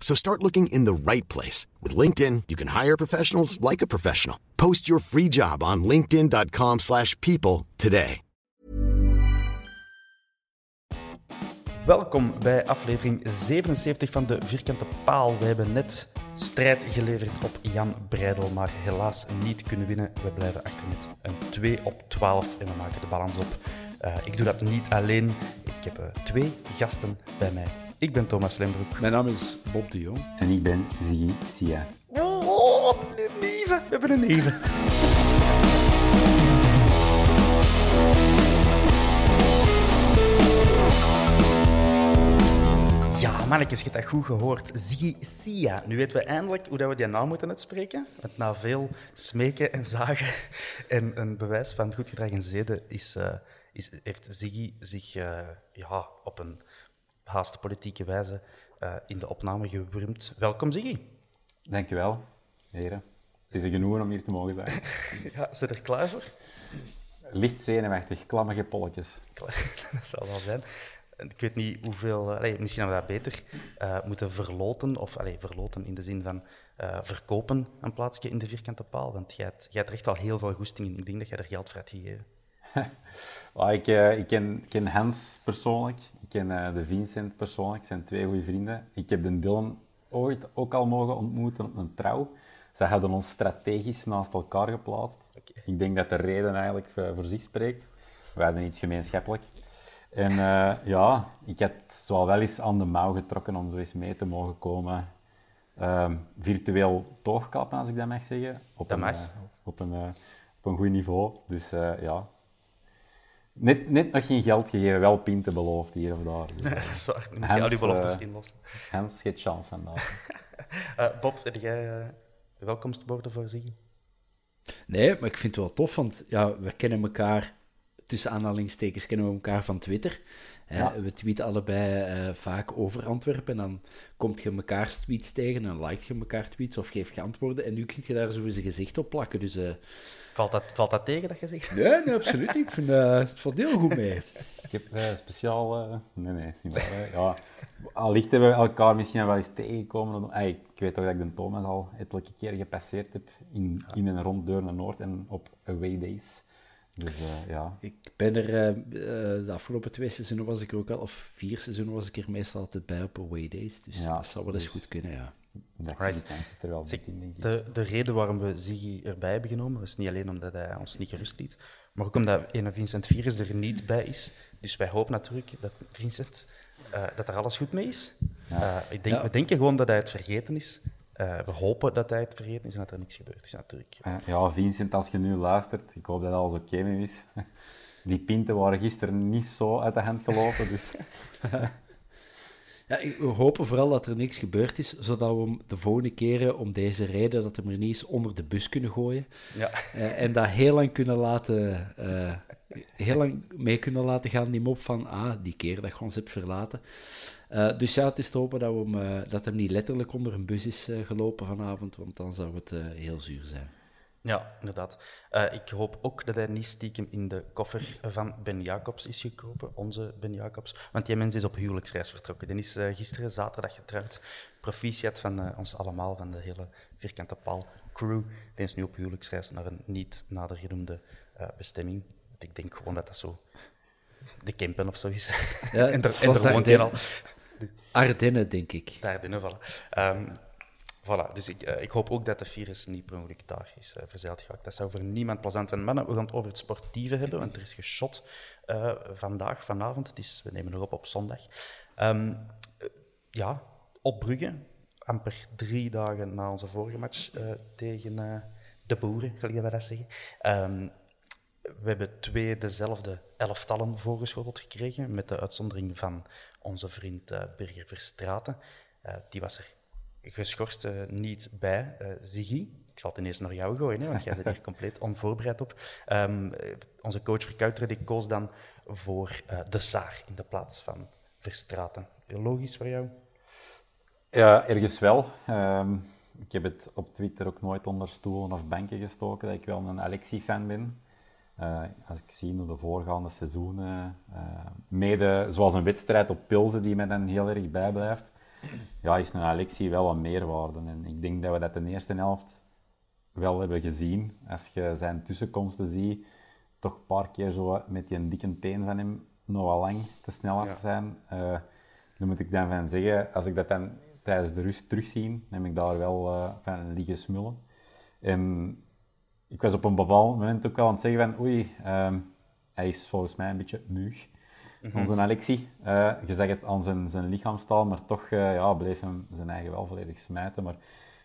So start looking in the right place. With LinkedIn, you can hire professionals like a professional. Post your free job on linkedin.com slash people today. Welkom bij aflevering 77 van de Vierkante Paal. We hebben net strijd geleverd op Jan Breidel, maar helaas niet kunnen winnen. We blijven achter met een 2 op 12 en we maken de balans op. Uh, ik doe dat niet alleen. Ik heb uh, twee gasten bij mij. Ik ben Thomas Lembroek. Mijn naam is Bob de Jong. En ik ben Ziggy Sia. Oh, een neven. We hebben een neven. Ja, mannetjes, je hebt dat goed gehoord. Ziggy Sia. Nu weten we eindelijk hoe dat we die naam moeten uitspreken. Want na veel smeken en zagen en een bewijs van goed gedrag en zeden is, uh, is, heeft Ziggy zich uh, ja, op een haast politieke wijze uh, in de opname gewurmd. Welkom, Ziggy. Dankjewel, heren. Het is een genoegen om hier te mogen zijn. ja, zit er klaar voor? Licht zenuwachtig, klammige polletjes. dat zal wel zijn ik weet niet hoeveel, allee, misschien hadden we dat beter uh, moeten verloten, of allee, verloten in de zin van uh, verkopen een plaatsje in de vierkante paal. Want jij hebt, jij hebt echt al heel veel goesting in. Ik denk dat jij er geld voor hebt gegeven. well, ik, uh, ik, ken, ken Hans persoonlijk, ken de Vincent persoonlijk, zijn twee goede vrienden. Ik heb de Dylan ooit ook al mogen ontmoeten op een trouw. Ze hadden ons strategisch naast elkaar geplaatst. Okay. Ik denk dat de reden eigenlijk voor zich spreekt. We hadden iets gemeenschappelijk. En uh, ja, ik heb zo wel eens aan de mouw getrokken om zo eens mee te mogen komen. Uh, virtueel toogkappen, als ik dat mag zeggen. Op dat een, mag. Uh, op, een, op een goed niveau. Dus ja. Net, net nog geen geld gegeven, wel pinten beloofd hier of daar. Dus, dat is waar. Nu moet je al die beloftes inlossen. Hans, geen chance vandaag. Bob, heb jij welkomstborden voor Ziggy? Nee, maar ik vind het wel tof, want ja, we kennen elkaar tussen aanhalingstekens kennen we elkaar van Twitter. Ja. We tweeten allebei uh, vaak over Antwerpen. En dan komt je elkaar tweets tegen en like je elkaar tweets of geeft je antwoorden. En nu kun je daar zo eens een gezicht op plakken. Dus, uh... valt, dat, valt dat tegen, dat gezicht? Nee, nee absoluut niet. Ik vind uh, het valt heel goed mee. Ik heb speciaal... Nee, nee, is niet waar. ja, allicht hebben we elkaar misschien wel eens tegengekomen. Ay, ik weet toch dat ik de Thomas al ettelijke keer gepasseerd heb in, in en rond Deurne Noord en op away days. Dus uh, ja. Ik ben er, uh, de afgelopen twee seizoenen was ik er ook al, of vier seizoenen was ik er meestal altijd bij op away days. Dus ja, dat zou wel eens dus goed kunnen, ja. Dat right. zit er wel Zeg, in, denk ik. De, de reden waarom we Ziggy erbij hebben genomen, is niet alleen omdat hij ons niet gerust liet, maar ook omdat ene Vincent Virus er niet bij is. Dus wij hopen natuurlijk dat Vincent, uh, dat er alles goed mee is. Ja. ik denk, ja. We denken gewoon dat hij het vergeten is. Uh, we hopen dat hij het vergeten is en dat er niks gebeurd is, natuurlijk. Ja, Vincent, als je nu luistert, ik hoop dat alles oké okay mee is. Die pinten waren gisteren niet zo uit de hand gelopen, dus... ja, we hopen vooral dat er niks gebeurd is, zodat we de volgende keren om deze reden dat we er niet eens onder de bus kunnen gooien. Ja. Uh, en dat heel lang kunnen laten... Uh, heel lang mee kunnen laten gaan, die mop van, ah, die keer dat je ons hebt verlaten. Uh, dus ja, het is te hopen dat, we hem, dat hem niet letterlijk onder een bus is gelopen vanavond, want dan zou het heel zuur zijn. Ja, inderdaad. Uh, ik hoop ook dat hij niet stiekem in de koffer van Ben Jacobs is gekropen, onze Ben Jacobs. Want die mens is op huwelijksreis vertrokken. Die is uh, gisteren, zaterdag, getrouwd. Proficiat van uh, ons allemaal, van de hele vierkante paal crew. Die is nu op huwelijksreis naar een niet nader genoemde bestemming. Ik denk gewoon dat dat zo de Kempen of zo is. Ja, en woont hij al. Ardennen, denk ik. De Ardennen, voilà. Um, voilà. Dus ik, uh, ik, hoop ook dat de virus niet per ongeluk daar is uh, verzeild geraakt. Dat zou voor niemand plezant zijn. Mannen, we gaan het over het sportieve hebben, want er is geschot uh, vandaag, vanavond. Het is, we nemen nog op zondag. Um, ja, op Brugge, amper drie dagen na onze vorige match tegen de boeren, gelijk dat zeggen. Um, we hebben twee dezelfde elftallen voorgeschoteld gekregen, met de uitzondering van onze vriend Birger Verstraten. Die was er geschorst uh, niet bij. Ziggy, ik zal het ineens naar jou gooien, hè, want jij bent hier compleet onvoorbereid op. Um, onze coach Verkuiteren die koos dan voor de Saar in de plaats van Verstraten. Logisch voor jou? Ja, ergens wel. Um, ik heb het op Twitter ook nooit onder stoelen of banken gestoken dat ik wel een Alexi-fan ben. Uh, als ik zie hoe de voorgaande seizoenen, uh, mede zoals een wedstrijd op Pilsen die mij dan heel erg bijblijft, ja, is een Alexi wel een meerwaarde. En ik denk dat we dat de eerste helft wel hebben gezien. Als je zijn tussenkomsten ziet, toch een paar keer zo met die dikke teen van hem nogal lang te snel af zijn. Uh, dan moet ik dan van zeggen, als ik dat dan tijdens de rust terugzie, neem ik daar wel van liggen smullen. En ik was op een bepaald moment ook wel aan het zeggen van oei, um, hij is volgens mij een beetje muug. Mm -hmm. Onze Alexi. Uh, je zag het aan zijn, zijn lichaamstaal, maar toch uh, ja, bleef hem zijn eigen wel volledig smijten. Maar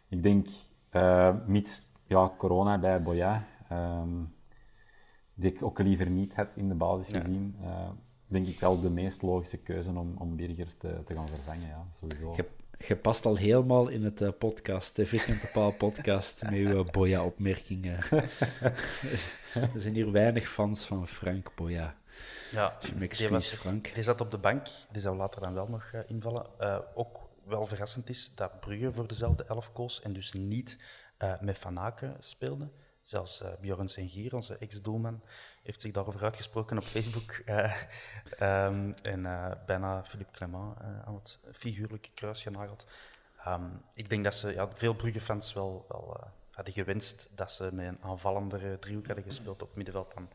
ik denk, uh, mits ja, corona bij Boya, um, die ik ook liever niet had in de basis ja. gezien, denk ik wel de meest logische keuze om, om Birger te, te gaan vervangen. Ja, sowieso je past al helemaal in het uh, podcast, de Vierkante Paal podcast, met uw Boya-opmerkingen. er zijn hier weinig fans van Frank Boya. Ja, die, was, Frank. die zat op de bank, die zou later dan wel nog uh, invallen. ook wel verrassend is dat Brugge voor dezelfde elf koos en dus niet met Van Aken speelde. Zelfs uh, Bjorn Sengier, onze ex-doelman, heeft zich daarover uitgesproken op Facebook. Uh, um, en uh, bijna Philippe Clement aan het figuurlijke kruis genageld. Um, ik denk dat ze, ja, veel Brugge-fans wel, wel hadden gewenst dat ze met een aanvallendere driehoek hadden gespeeld op middenveld dan,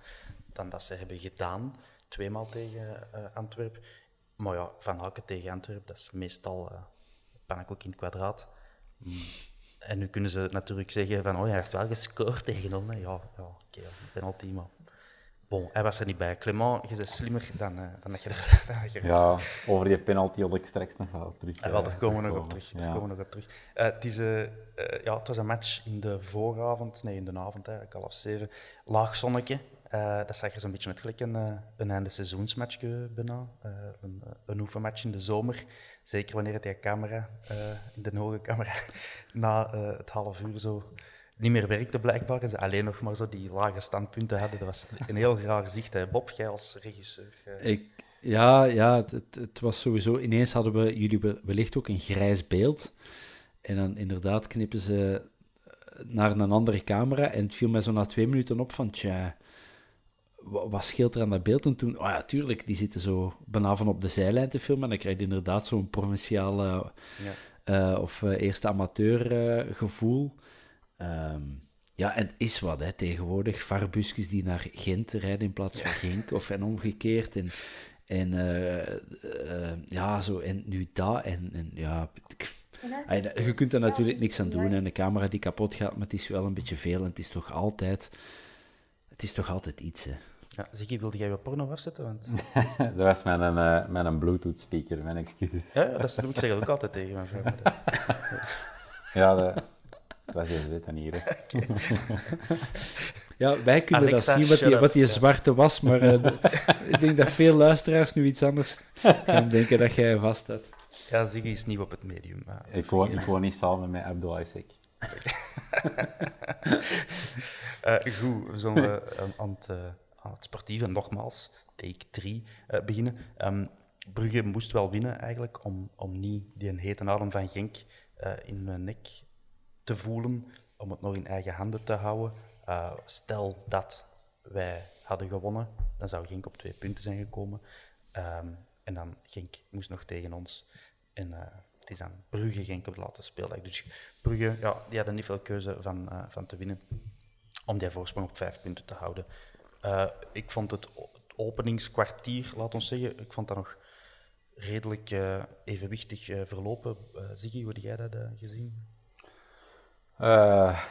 dan dat ze hebben gedaan. Tweemaal tegen Antwerpen. Maar ja, Van Haken tegen Antwerpen, dat is meestal uh, ook in het kwadraat. Mm. En nu kunnen ze natuurlijk zeggen van, oh, hij heeft wel gescoord tegen ons. Ja, ja oké, okay, penalty, maar... Bon, hij was er niet bij. Clement, je bent slimmer dan, uh, dan dat je er, dan je Ja, over die penalty had ik straks nog wel terug. Uh, wel, daar komen we nog op terug. Daar komen we nog op terug. Uh, het, is, ja, het was een match in de vooravond, nee, in de avond eigenlijk, half zeven. Laag zonnetje. Uh, dat zag er zo'n beetje uit gelijk een, een einde seizoensmatch bijna. Uh, een, een oefenmatch in de zomer. Zeker wanneer die camera, de hoge camera, na het half uur zo niet meer werkte blijkbaar. En ze alleen nog maar zo die lage standpunten hadden. Dat was een heel raar zicht. Hè. Bob, jij als regisseur? Ik, ja, ja het, het, het, was sowieso... Ineens hadden we jullie wellicht ook een grijs beeld. En dan inderdaad knippen ze naar een andere camera. En het viel mij zo na twee minuten op van... Tja, wat scheelt er aan dat beeld? En toen, oh ja, tuurlijk, die zitten zo bijna van op de zijlijn te filmen. En dan krijg je inderdaad zo'n provinciale ja. uh, of uh, eerste amateur uh, gevoel. Um, ja, en het is wat, hè, tegenwoordig. Varbusjes die naar Gent rijden in plaats van ja. Genk, of en omgekeerd. En, en ja, zo, en nu dat, en, en ja... Je kunt er natuurlijk niks aan doen. En de camera die kapot gaat, maar het is wel een beetje veel. En het is toch altijd... Het is toch altijd iets, hè. Ja, Ziggy, wilde jij je porno afzetten? Want... dat was mijn, uh, mijn Bluetooth-speaker, mijn excuus. Ja, dat doe ik zeg ook altijd tegen mijn vrouw. ja, dat, was je weten hier. ja, wij kunnen Alexa, dat zien, wat die, wat die zwarte was, maar uh, ik denk dat veel luisteraars nu iets anders gaan denken dat jij vast hebt. Ja, Ziggy is nieuw op het medium. Maar... Ik, woon, ik woon niet samen met Abdul Isaac. uh, goed, we zullen uh, aan het aan het sportieve, nogmaals, take 3, uh, beginnen. Um, Brugge moest wel winnen eigenlijk om, om niet die hete adem van Genk uh, in hun nek te voelen, om het nog in eigen handen te houden. Uh, stel dat wij hadden gewonnen, dan zou Genk op twee punten zijn gekomen. Um, en dan Genk moest nog tegen ons. En het is dan Brugge Genk op de laatste speeldag. Dus Brugge, ja, die hadden niet veel keuze van, van te winnen om die voorsprong op vijf punten te houden. Uh, ik vond het, het openingskwartier, laat ons zeggen, ik vond dat nog redelijk evenwichtig verlopen. Ziggy, hoe heb jij dat gezien?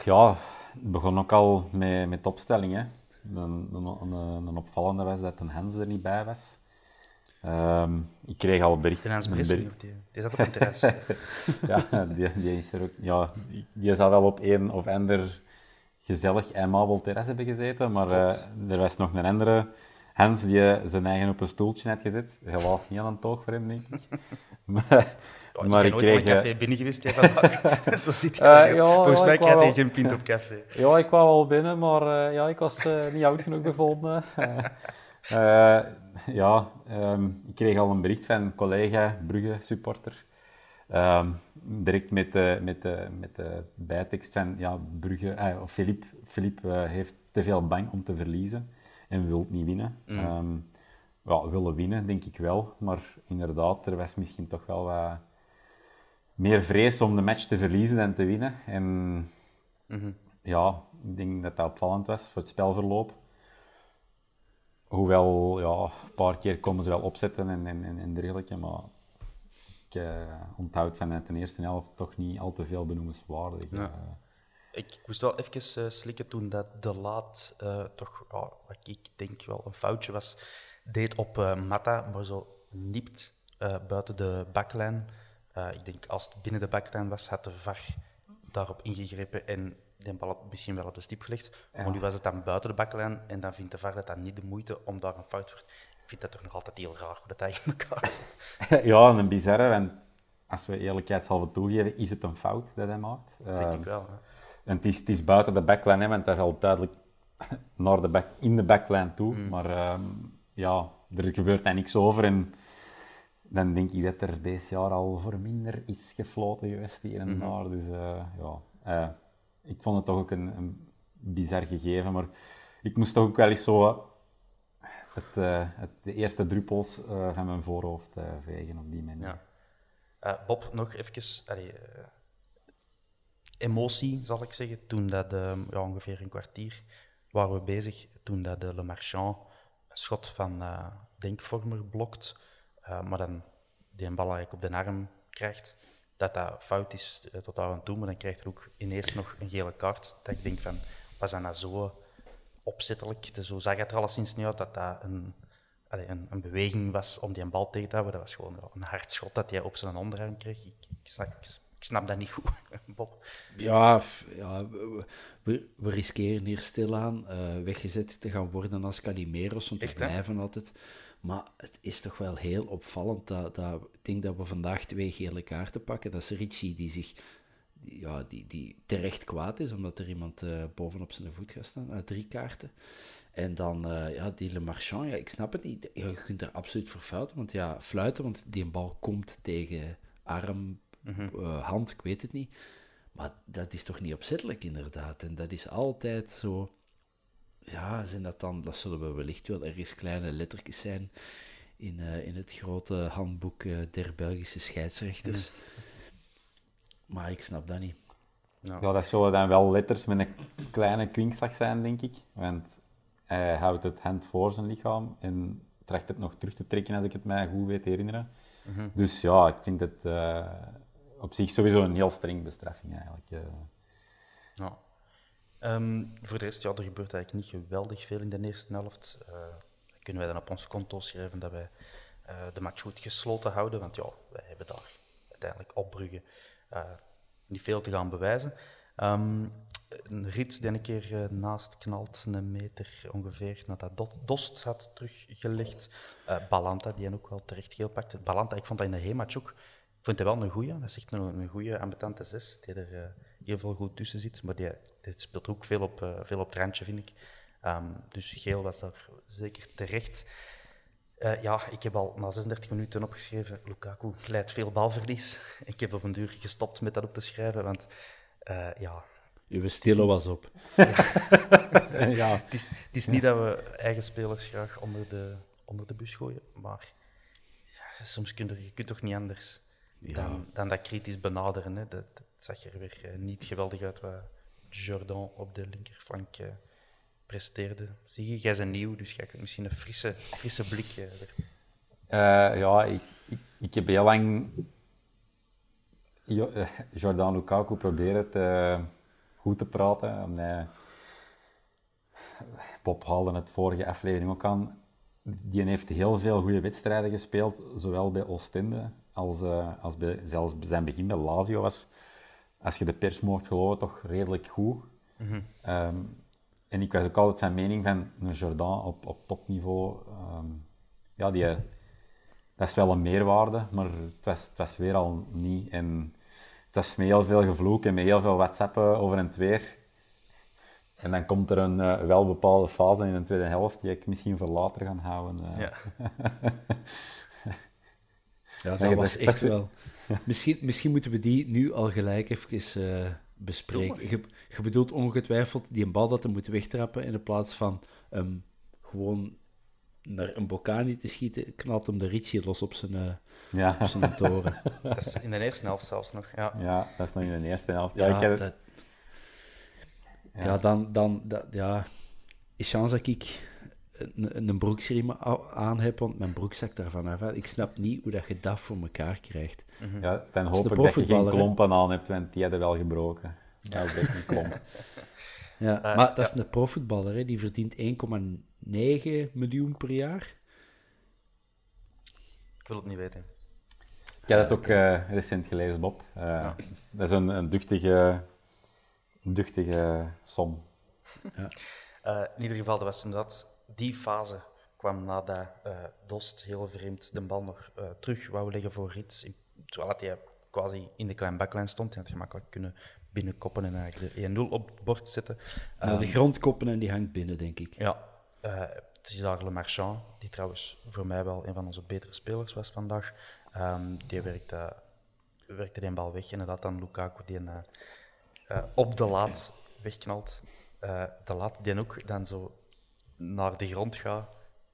ja, het begon ook al met, met opstelling. Hè. Een, een, een, opvallende was dat een Hens er niet bij was. Um, ik kreeg al berichten. Ten aanzien die, die zat op een terras. ja, die, die, is er ook, ja, die zal wel op een of ander gezellig aimabel terras hebben gezeten, maar uh, er was nog een andere Hans die zijn eigen op een stoeltje had gezet. Helaas niet aan een toog voor hem, denk ik. maar, oh, maar ik kreeg... een café binnen geweest. Zo zit je uh, ja, Volgens ja, mij krijg je geen pint op café. Ja, ik kwam wel binnen, maar uh, ja, ik was niet oud genoeg bevonden. ja, um, ik kreeg al een bericht van een collega, Brugge-supporter. Um, direct met de, met, de, met de bijtekst van ja, Brugge, eh, of Filip, Filip uh, heeft te veel bang om te verliezen en wil niet winnen. Mm. Um, ja, willen winnen, denk ik wel. Maar inderdaad, er was misschien toch wel wat meer vrees om de match te verliezen dan te winnen. En mm -hmm. ja, ik denk dat dat opvallend was voor het spelverloop. Hoewel, ja, een paar keer komen ze wel opzetten en, en, en, en dergelijke, maar ik uh, onthoud vanuit de eerste helft toch niet al te veel benoemenswaardig. Ja. Uh, ik moest wel even uh, slikken toen dat de laat toch, wat ik denk wel een foutje was, deed op Mata, maar zo niept buiten de baklijn. ik denk als het binnen de baklijn was, had de VAR daarop ingegrepen en de bal misschien wel op de stip gelegd. Maar nu was het dan buiten de baklijn en dan vindt de VAR dat dat niet de moeite om daar een fout voor Ik vind dat toch nog altijd heel raar hoe dat in elkaar zit. ja, een bizarre, want als we eerlijkheidshalve toegeven, is het een fout dat hij maakt. denk ik ehm, wel. Hè. En het is, het is buiten de backline, hè, want hij valt duidelijk naar de back, in de backline toe. Mm. Maar um, ja, er gebeurt daar niks over. En dan denk ik dat er deze jaar al voor minder is gefloten geweest hier en mm -hmm. daar. Dus uh, ja, uh, ik vond het toch ook een, een bizar gegeven. Maar ik moest toch ook wel eens zo het, uh, het, de eerste druppels uh, van mijn voorhoofd uh, vegen op die manier. Ja. Bob, nog even emotie, zal ik zeggen. Toen dat ja, ongeveer een kwartier waren we bezig, toen dat de Le Marchand een schot van Denkvormer blokt, maar dan die bal op de arm krijgt dat dat fout is tot daar aan toe, maar dan krijgt er ook ineens nog een gele kaart. Dat ik denk van, was dat nou zo opzettelijk? zo zag het er alleszins niet uit dat dat een, een, een, beweging was om die een bal tegen te houden. Dat was gewoon een hard schot dat hij op zijn onderarm kreeg. Ik, ik, snap, ik, snap, dat niet goed, Bob. Ja, ja we, we, riskeren hier stilaan uh, weggezet te gaan worden als Calimeros, want we blijven altijd maar het is toch wel heel opvallend dat, dat ik denk dat we vandaag twee gele kaarten pakken. Dat is Richie die zich ja, die, die terecht kwaad is, omdat er iemand uh, bovenop zijn voet gaat staan. Uh, drie kaarten. En dan uh, ja, die Le Marchand, ja, ik snap het niet. Ja, je kunt er absoluut voor fouten, want ja, fluiten, want die bal komt tegen arm, mm hand, ik weet het niet. Maar dat is toch niet opzettelijk, inderdaad. En dat is altijd zo ja, zijn dat dan, dat zullen we wellicht wel ergens kleine lettertjes zijn in, in het grote handboek der Belgische scheidsrechters. Maar ik snap dat niet. Ja. ja, dat zullen dan wel letters met een kleine kwinkslag zijn, denk ik. Want hij houdt het hand voor zijn lichaam en tracht het nog terug te trekken, als ik het mij goed weet herinneren. Mm -hmm. Dus ja, ik vind het uh, op zich sowieso een heel streng bestraffing eigenlijk. Ja. Um, voor de rest, ja, er gebeurt eigenlijk niet geweldig veel in de eerste helft. Uh, kunnen wij dan op ons konto schrijven dat wij uh, de match goed gesloten houden, want ja, wij hebben daar uiteindelijk op Brugge uh, niet veel te gaan bewijzen. Um, een rit die een keer naast knalt, een meter ongeveer, nadat Dost had teruggelegd. Balanta, die ook wel terecht geel pakte. Balanta, ik vond dat in de H-match ook ik vind het wel een goeie. Dat is echt een, een goede, ambetante zes, die er heel veel goed tussen zit. Maar die, speelt ook veel op, veel op het randje, vind ik. Um, dus Geel was daar zeker terecht. Uh, ja, ik heb al na 36 minuten opgeschreven, Lukaku leidt veel balverlies. Ik heb op een duur gestopt met dat op te schrijven, want ja, Uw stilo was op. ja. Het is, het is niet dat we eigen spelers graag onder de, onder de bus gooien, maar ja, soms kun je, je kunt toch niet anders dan, dan dat kritisch benaderen. Hè. Dat, dat zag er weer eh, niet geweldig uit wat Jordan op de linkerflank eh, presteerde. Zie je, jij bent nieuw, dus jij kunt misschien een frisse, frisse blik eh, ja, ik, ik, ik heb heel lang Jo- eh, Jordan Lukaku proberen te, goed te praten. En, hij- Bob haalde het vorige aflevering ook aan. Die heeft heel veel goede wedstrijden gespeeld, zowel bij Oostende als, eh, als bij, zelfs bij zijn begin bij Lazio was, als je de pers mocht geloven, toch redelijk goed. Ehm, en ik was ook altijd van mening van een Jordan op, op topniveau. ehm, ja, die, dat is wel een meerwaarde, maar het was, het was weer al niet. En het was met heel veel gevloek en met heel veel whatsappen over en het weer. En dan komt er een eh, wel bepaalde fase in de tweede helft die ik misschien voor later ga houden. eh. Ja. Ja, dat was echt wel. Misschien, misschien moeten we die nu al gelijk even eh, bespreken. Je, je bedoelt ongetwijfeld die een bal dat hij moet wegtrappen in plaats van hem gewoon naar een Bocani te schieten, knalt hem de Ritchie los op zijn, eh, Ja. op zijn toren. Dat is in de eerste helft zelfs nog. Ja. ja, dat is nog in de eerste helft. Ja, Ja, ik heb het- dat- Ja. ja, dan, dan dat, ja, is chance dat ik een, een broeksriem aan heb, want mijn broek zakt daarvan af. Ik snap niet hoe dat je dat voor elkaar krijgt. ja, dan hoop ik dat je geen klompen aan hebt, want die hadden wel gebroken. Ja, dat is een klomp. Ja, Eh, maar dat is een profvoetballer, hè. die verdient 1,9 miljoen per jaar. Ik wil het niet weten. Ik heb het ook eh, recent gelezen, Bob. Eh, Dat is een, een duchtige, een duchtige som. Eh, in ieder geval, dat was inderdaad die fase kwam nadat eh, Dost heel vreemd de bal nog eh, terug wou leggen voor Rits. Terwijl dat hij quasi in de kleine baklijn stond. Hij had gemakkelijk kunnen binnenkoppen en eigenlijk de 1-0 op het bord zetten. Nou, de grondkoppen en die hangt binnen, denk ik. Ja, eh, het is daar Le Marchand, die trouwens voor mij wel een van onze betere spelers was vandaag. Ehm, die werkte, werkte die bal weg. Inderdaad, dan Lukaku die op de laat wegknalt. De laat die ook dan zo naar de grond.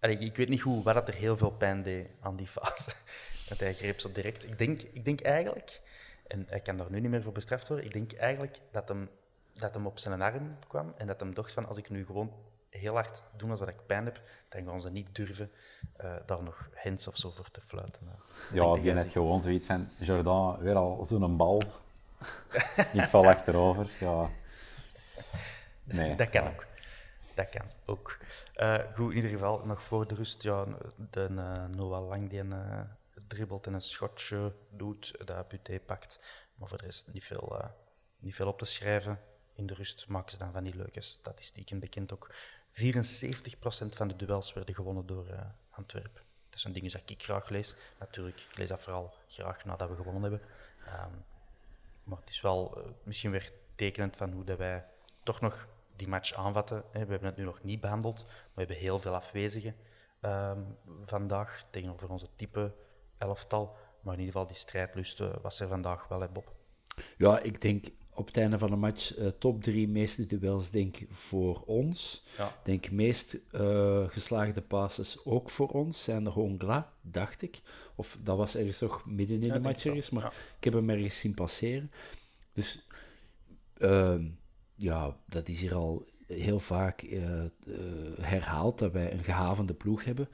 Allee, ik weet niet hoe, maar dat er heel veel pijn deed aan die fase. Want hij greep zo direct. Ik denk, ik denk eigenlijk, en hij kan daar nu niet meer voor bestraft worden, ik denk eigenlijk dat hem, dat hem op zijn arm kwam en dat hem dacht van als ik nu gewoon heel hard doe alsof ik pijn heb, dan gaan ze niet durven eh, daar nog hens of zo voor te fluiten. Ja, dat die net gewoon zoiets van, Jordan, weer al zo'n bal. ik val achterover. Ja. Nee. Dat kan ook. Dat kan ook. Eh, goed, in ieder geval, nog voor de rust, ja, de eh, Noah Lang die een uh, dribbelt en een schotje doet, dat Buté pakt. Maar voor de rest niet veel, eh, niet veel op te schrijven. In de rust maken ze dan van die leuke statistieken bekend ook. 74% van de duels werden gewonnen door Antwerpen. Dat zijn dingen dat ik graag lees. Natuurlijk, ik lees dat vooral graag nadat we gewonnen hebben. Um, maar het is wel misschien weer tekenend van hoe dat wij toch nog die match aanvatten. We hebben het nu nog niet behandeld, maar we hebben heel veel afwezigen um, vandaag tegenover onze type elftal. Maar in ieder geval, die strijdlust uh, was er vandaag wel, hè, Bob. Ja, ik denk op het einde van de match uh, top drie meeste duels, denk voor ons. Ja. Denk meest uh, geslaagde passes ook voor ons. Zijn de Hongla, dacht ik. Of dat was ergens nog midden in ja, de match ergens, maar ja. ik heb hem ergens zien passeren. Dus uh, ja, dat is hier al heel vaak uh, herhaald dat wij een gehavende ploeg hebben.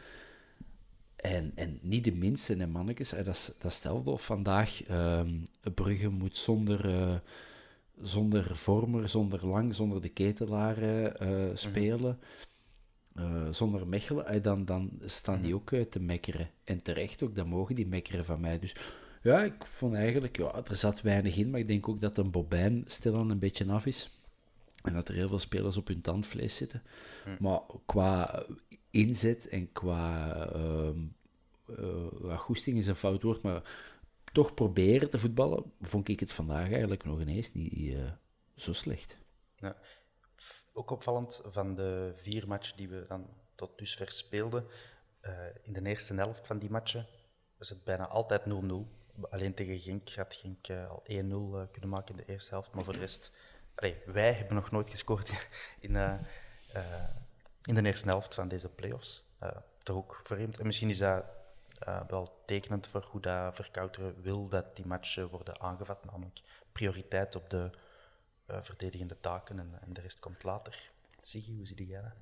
En, en niet de minste, en mannetjes, dat is datzelfde of vandaag um, Brugge moet zonder, uh, zonder vormer, zonder lang, zonder de ketelaren uh, spelen, uh, zonder mechelen, dan, dan staan die ook te mekkeren. En terecht ook, dan mogen die mekkeren van mij. Dus ja, ik vond eigenlijk, ja, er zat weinig in, maar ik denk ook dat een bobijn stilaan een beetje af is. En dat er heel veel spelers op hun tandvlees zitten. Hmm. Maar qua inzet en qua uh, uh, goesting is een fout woord, maar toch proberen te voetballen, vond ik het vandaag eigenlijk nog ineens niet uh, zo slecht. Ja. Ook opvallend van de vier matchen die we dan tot dusver speelden, uh, in de eerste helft van die matchen was het bijna altijd 0-0. Alleen tegen Genk had Genk al 1-0 kunnen maken in de eerste helft, maar voor de rest wij hebben nog nooit gescoord in, uh, in de eerste helft van deze playoffs. Uh, toch ook vreemd. En misschien is dat wel tekenend voor hoe dat Verkouteren wil dat die matchen worden aangevat. Namelijk prioriteit op de verdedigende taken en, en, de rest komt later. Zie hoe zie jij dat?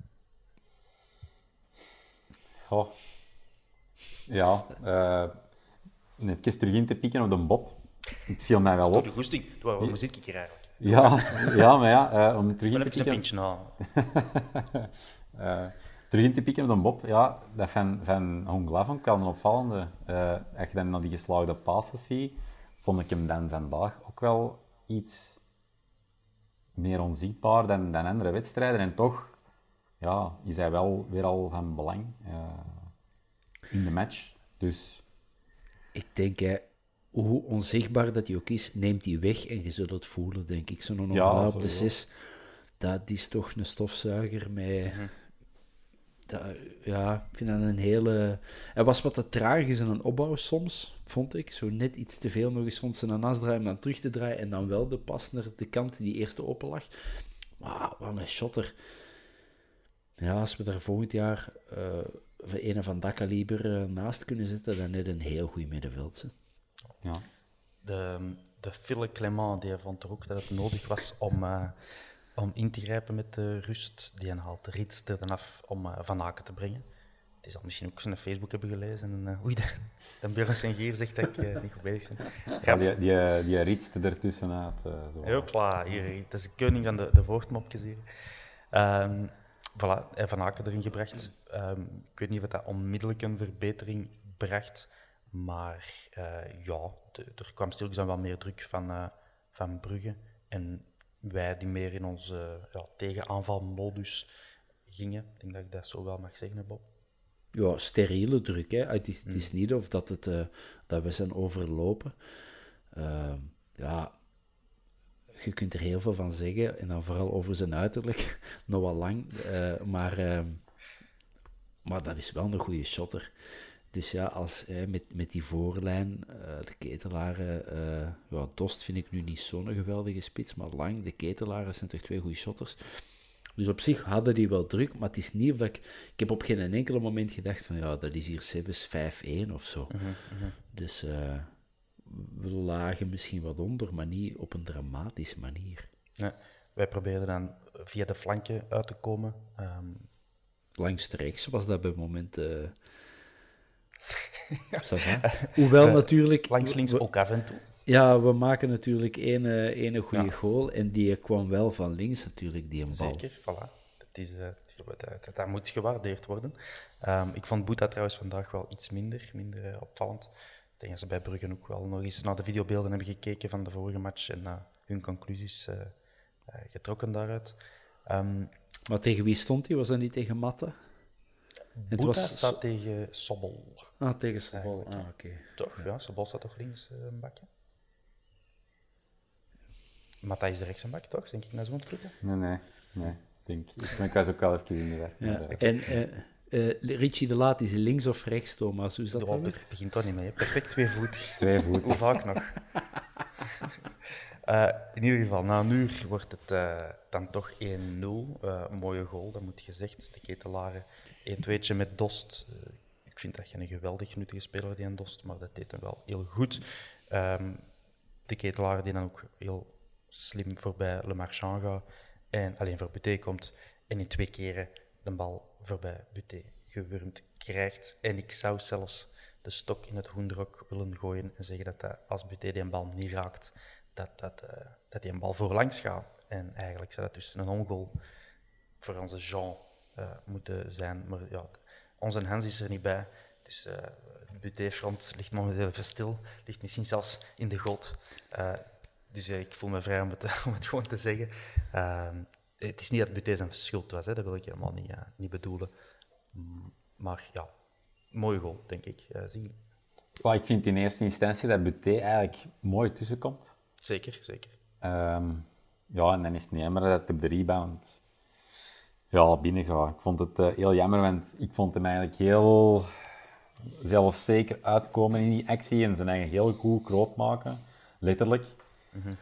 Oh. Ja, uh, even terug in te pikken op de Bob. Het viel mij wel op. de goesting, was wel muziek eigenlijk. Ja, ja, maar ja, uh, om terug in te pikken... een pintje halen. uh, terug in te pikken op de Bob, ja, dat van, van Hongla vond ik wel een opvallende. Uh, als je dan naar die geslaagde passes ziet, vond ik hem dan vandaag ook wel iets meer onzichtbaar dan, dan andere wedstrijden. En toch ja, is hij wel weer al van belang in de match. Dus... Ik denk, hè, hoe onzichtbaar dat hij ook is, neemt hij weg en je zult het voelen, denk ik. Zo'n ja, op de 6, dat is toch een stofzuiger met... Mhm. Dat, ja, ik vind dat een hele... Hij was wat te traag in een opbouw soms, vond ik. Zo net iets te veel nog eens rond zijn as draaien, dan terug te draaien en dan wel de pas naar de kant die eerste open lag. Maar wat een shotter. Ja, als we daar volgend jaar uh, een van dat kaliber uh, naast kunnen zetten, dan net een heel goed middenveld. Ja. De, de Philippe Clement die vond er ook dat het nodig was om, uh, om in te grijpen met de rust. Die haalt Rits er dan af om uh, Van Aken te brengen. Het is al misschien ook zijn Facebook hebben gelezen. En, uh, oei, dan Björn Sengier zegt dat ik niet goed bezig ben. Ja, die, die, die Rits ertussenuit. Uh, zo. Hopla, hier, het is de koning van de, de woordmopjes hier. Um, voilà, Van Aken erin gebracht. Um, ik weet niet of dat onmiddellijk een verbetering bracht. Maar uh, ja, er kwam dan wel meer druk van, uh, van Brugge. En wij die meer in onze ja, tegenaanvalmodus gingen. Ik denk dat ik dat zo wel mag zeggen, Bob. Ja, steriele druk. Hè. Het, is, het is hmm. niet of dat, het, uh, dat we zijn overlopen. Ehm, ja, je kunt er heel veel van zeggen. En dan vooral over zijn uiterlijk. Nog wel lang. maar, ehm, maar dat is wel een goede shotter. Dus ja, als, met, met die voorlijn, uh, de ketelaren, uh, ja, Dost vind ik nu niet zo'n geweldige spits, maar Lang, de ketelaren zijn toch twee goede shotters. Dus op zich hadden die wel druk, maar het is niet dat ik... Ik heb op geen enkele moment gedacht van, ja, dat is hier Sevens 5-1 of zo. Mhm, mhm. Dus uh, we lagen misschien wat onder, maar niet op een dramatische manier. Ja, wij probeerden dan via de flanken uit te komen. Um... Langs rechts was dat bij het moment... Hoewel natuurlijk... Langs links ook af en toe. Ja, we maken natuurlijk één, ene goede ja. goal en die kwam wel van links natuurlijk, die een bal. Zeker, voilà. Dat, is, uh, dat, dat, moet gewaardeerd worden. Um, ik vond Boeta trouwens vandaag wel iets minder, minder uh, opvallend. Ik denk dat ze bij Bruggen ook wel nog eens naar de videobeelden hebben gekeken van de vorige match en uh, hun conclusies getrokken daaruit. Um, maar tegen wie stond hij? Was dat niet tegen Matte? Het was... staat tegen Sobol. Ah, tegen. Ah, oké. Toch, ja. Sobol staat toch links uh, een bakje? Matthijs de rechts een bak, toch? Denk ik naar zo'n vloeken? Nee, nee. nee. Denk, ik ben was ook wel even in de weg. Ja. En uh, uh, Richie de Laat is links of rechts, Thomas? Hoe is dat Het begint toch niet mee. Perfect tweevoetig. Tweevoetig. Hoe vaak nog? Uh, in ieder geval, na een uur wordt het uh, dan toch 1-0. Uh, mooie goal, dat moet gezegd. De ketelaren 1-2'tje met Dost. Vind dat geen geweldig nuttige speler, die een Dost, maar dat deed hem wel heel goed. Um, de ketelaren die dan ook heel slim voorbij Le Marchand gaat en alleen voor Buté komt en in twee keren de bal voorbij Buté gewurmd krijgt. En ik zou zelfs de stok in het hoenderok willen gooien en zeggen dat, dat als Buté die bal niet raakt, dat, dat, uh, dat die een bal voorlangs gaat. En eigenlijk zou dat dus een ongoal voor onze Jean uh, moeten zijn. Maar ja, onze Hans is er niet bij. Dus uh, de buté-front ligt momenteel even stil. Ligt misschien zelfs in de god. Uh, dus ik voel me vrij om het, om het gewoon te zeggen. Ehm, het is niet dat Buté zijn schuld was, hè. dat wil ik helemaal niet, niet bedoelen. Maar ja, mooie goal, denk ik. zie. Well, ik vind in eerste instantie dat Buté eigenlijk mooi tussenkomt. Zeker, zeker. Um, ja, en dan is het niet jammer dat op de rebound ja, binnen. Ik vond het uh, heel jammer, want ik vond hem eigenlijk heel zelfzeker uitkomen in die actie en zijn eigen heel goed groot maken, letterlijk. Mm -hmm.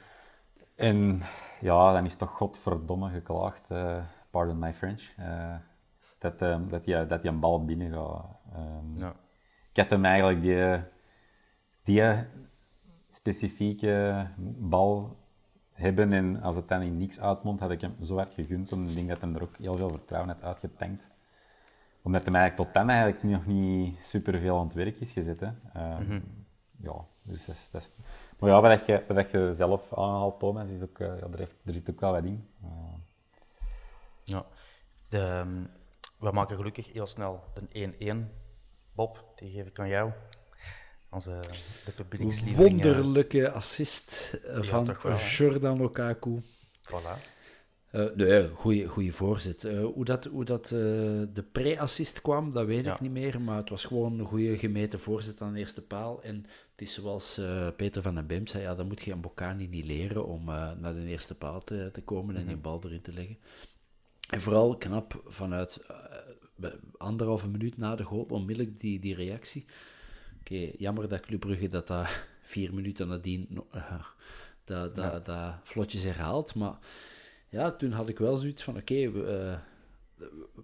En ja, dan is toch godverdomme geklaagd, uh, pardon my French, uh, dat, uh, dat, hij, dat hij een bal binnen gaat. Um, ja. Ik had hem eigenlijk die, die specifieke bal hebben en als het dan in niks uitmondt, had ik hem zo hard gegund, omdat ik denk dat hij er ook heel veel vertrouwen had uitgetankt. Omdat hij eigenlijk tot dan eigenlijk nog niet superveel aan het werk is gezet. Hè. Um, mm -hmm. Ja, dus dat is, dat is... Maar ja, wat je, wat je zelf aanhaalt, Thomas, is ook, uh, ja, er, heeft, er zit ook wel wat in. Uh. Ja, de, um, we maken gelukkig heel snel de 1-1. Bob, die geef ik aan jou. Onze de publieksliefling. Wonderlijke assist van ja, Jordan Lukaku. Voilà. Uh, nee, goede voorzet. Uh, hoe dat, hoe dat uh, de pre-assist kwam, dat weet ja. ik niet meer. Maar het was gewoon een goede gemeten voorzet aan de eerste paal. En het is zoals Peter van den Beem zei: ja, dan moet je een Bocani niet leren om naar de eerste paal te, te komen en mm -hmm. die bal erin te leggen. En vooral knap vanuit anderhalve minuut na de goal, onmiddellijk die, die reactie. Oké, okay, jammer dat Club Brugge dat dat vier minuten nadien dat, dat, ja. dat vlotjes herhaalt. Maar ja, toen had ik wel zoiets van: oké, okay, we,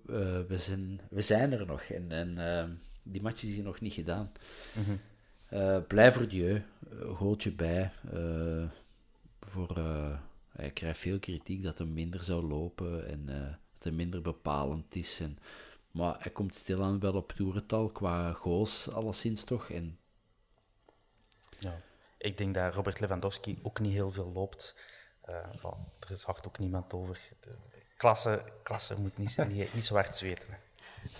uh, we, zijn, we zijn er nog. En, en uh, die match is hier nog niet gedaan. Mm -hmm. uh, blij voor Dieu, goaltje bij. voor, hij krijgt veel kritiek dat hij minder zou lopen en dat hij minder bepalend is. En, maar hij komt stilaan wel op toerental qua goals, alleszins toch. En... Ja, ik denk dat Robert Lewandowski ook niet heel veel loopt. Uh, well, er is hard ook niemand over. De klasse, klasse moet niet, niet, niet zo hard zweten.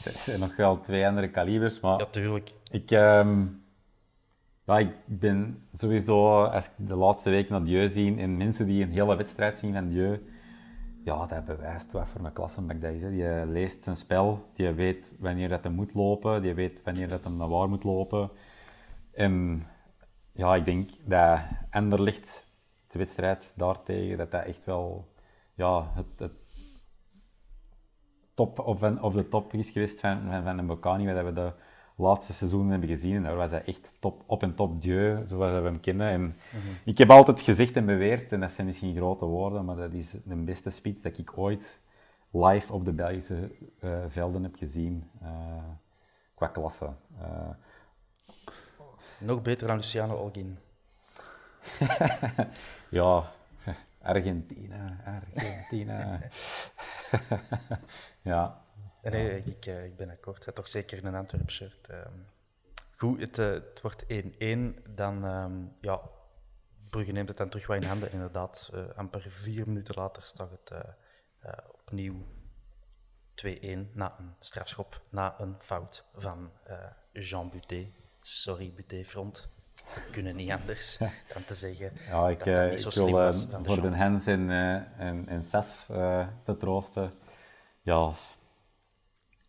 Er zijn nog wel twee andere kalibers, maar... Ja, tuurlijk. Ik, um, ja, ik ben sowieso, als ik de laatste week naar Dieu zie, en mensen die een hele wedstrijd zien van Dieu, ja, dat bewijst wat voor een klassenbak dat is. Die leest zijn spel, die weet wanneer dat hij moet lopen, die weet wanneer dat hem naar waar moet lopen. En ja, ik denk dat Anderlicht de wedstrijd daartegen, dat dat echt wel ja, het, top of, of de top is geweest van, van, een Bocani, de laatste seizoenen hebben gezien. En daar was hij echt top, op en top dieu, zoals we hem kennen. En mm -hmm. Ik heb altijd gezegd en beweerd, en dat zijn misschien grote woorden, maar dat is de beste spits dat ik ooit live op de Belgische uh, velden heb gezien. Uh, qua klasse. Uh, Nog beter dan Luciano Olgin. ja, Argentina, Argentina. ja. Nee, ik, ik ben akkoord. Toch zeker een Antwerp shirt. Um, goed, het, uh, het wordt 1-1. Dan, um, ja, Brugge neemt het dan terug wat in handen. En inderdaad, uh, amper vier minuten later staat het uh, opnieuw 2-1 na een strafschop, na een fout van Jean Buté. Sorry, Buté-front we kunnen niet anders dan te zeggen ja, ik, dat dat niet zo ik slim wil, was. uh, voor de Hens en, uh, en, en Ses uh, te troosten. Ja,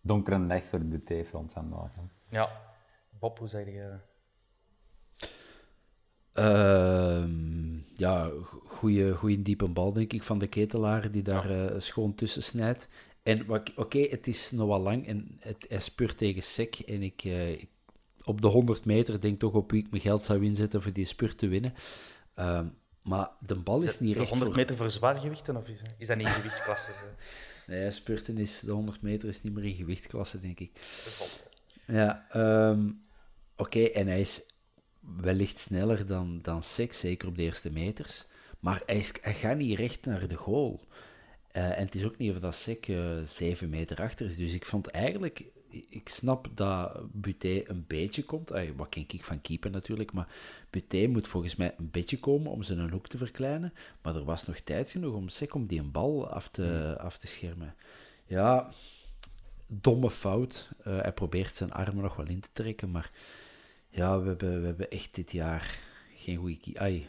donkere dag voor de T-front vandaag. Hè. Ja. Bob, hoe zeg je? Uh, ja, goede diepe bal, denk ik, van de ketelaar die daar ja. schoon tussen snijdt. En oké, okay, het is nog wel lang en het, hij speurt tegen Sek. En ik, ik op de 100 meter denk toch op wie ik mijn geld zou inzetten voor die spurt te winnen. Uh, maar de bal is de, niet de recht 100 voor... meter voor zwaargewichten, of is, is dat niet in gewichtsklasse? nee, spurten is... De 100 meter is niet meer in gewichtklasse, denk ik. Ja, um, oké, okay, en hij is wellicht sneller dan, dan Sex, zeker op de eerste meters. Maar hij, is, hij gaat niet recht naar de goal. Uh, en het is ook niet of dat Sek uh, 7 meter achter is. Dus ik vond eigenlijk ik snap dat Buté een beetje komt. Ay, wat ken ik van keeper natuurlijk, maar Buté moet volgens mij een beetje komen om zijn hoek te verkleinen. Maar er was nog tijd genoeg om Sek om die een bal af te, af te schermen. Ja, domme fout. Uh, hij probeert zijn armen nog wel in te trekken, maar ja, we hebben, we hebben echt dit jaar geen goede keeper. Een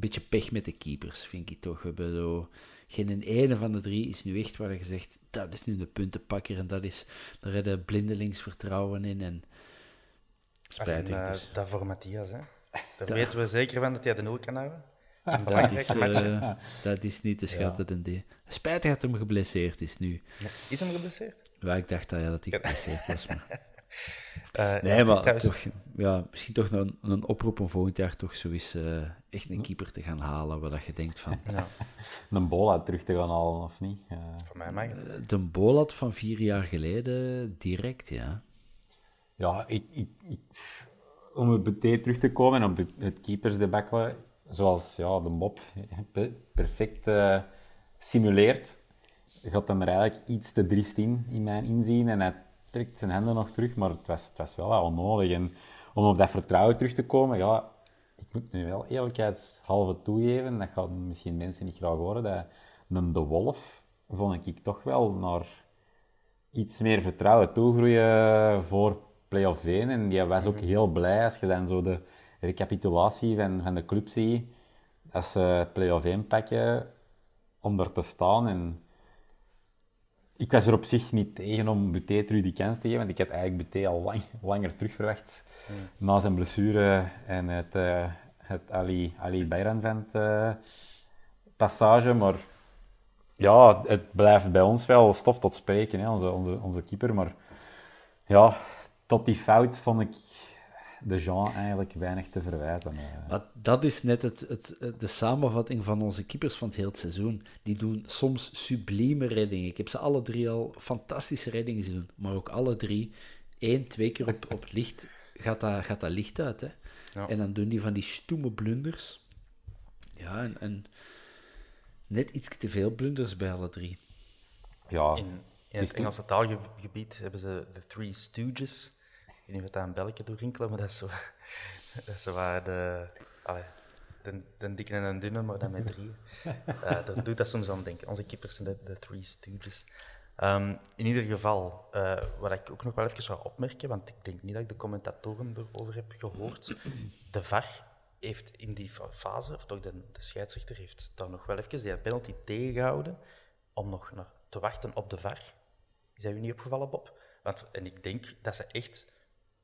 beetje pech met de keepers, vind ik toch. We hebben zo geen ene van de drie is nu echt waar je zegt, dat is nu de puntenpakker en dat is, daar heb je blindelings vertrouwen in en spijtig. En, uh, dus. Dat voor Matthias, hè. Daar da weten we zeker van dat hij de nul kan houden. Dat is, uh, dat is niet te schatten, ja. Spijtig dat hem geblesseerd is nu. Is hem geblesseerd? Ja, ik dacht dat, ja, dat hij geblesseerd was. Maar... Uh, nee, maar toch, ja, misschien toch een, een oproep om volgend jaar toch zo eens uh, echt een keeper te gaan halen, waar dat je denkt van... Ja. een Bolat terug te gaan halen, of niet? Uh, Voor mij mag De Bolat van vier jaar geleden, direct, ja. Ja, ik, ik, ik om op BT terug te komen, op het, het keepersdebakkelen, zoals ja, de mop perfect simuleert, gaat hem er eigenlijk iets te driest in, in mijn inzien. En hij trekt zijn handen nog terug, maar het was, het was wel wel onnodig. En om op dat vertrouwen terug te komen, ja, ik moet nu wel eerlijkheidshalve toegeven, dat gaat misschien mensen niet graag horen, dat een De Wolf vond ik toch wel naar iets meer vertrouwen toegroeien voor play-off 1. En die was ook heel blij als je dan zo de recapitulatie van, van de club ziet, als ze play-off 1 pakken, om daar te staan en ik was er op zich niet tegen om Buté terug die kans te geven, want ik had eigenlijk Buté al lang, langer terug verwacht. Mm. Na zijn blessure en het, uh, het Ali, Ali Bayram uh, passage. Maar ja, het blijft bij ons wel stof tot spreken, hè, onze, onze, onze keeper. Maar ja, tot die fout vond ik de Jean eigenlijk weinig te verwijten. Maar dat is net het, het, de samenvatting van onze keepers van het hele seizoen. Die doen soms sublieme reddingen. Ik heb ze alle drie al fantastische reddingen zien doen, maar ook alle drie, één, twee keer op, op licht, gaat dat, gaat dat licht uit. Hè? Ja. En dan doen die van die stoeme blunders. Ja, en, en net iets te veel blunders bij alle drie. Ja. In, in het Engelse taalgebied hebben ze de Three Stooges weet niet of dat een belletje doorrinkelen, maar dat is zo, dat is zo waar de, allee, de, de dikke en de dunne, maar dan met drie. Uh, dat doet dat soms aan denken. Onze keepers zijn de, de Three Stooges. Um, in ieder geval, uh, wat ik ook nog wel even zou opmerken, want ik denk niet dat ik de commentatoren erover heb gehoord. De VAR heeft in die fase, of toch de, de scheidsrechter, heeft daar nog wel even die penalty tegengehouden om nog naar te wachten op de VAR. Is dat u niet opgevallen, Bob? Want, en ik denk dat ze echt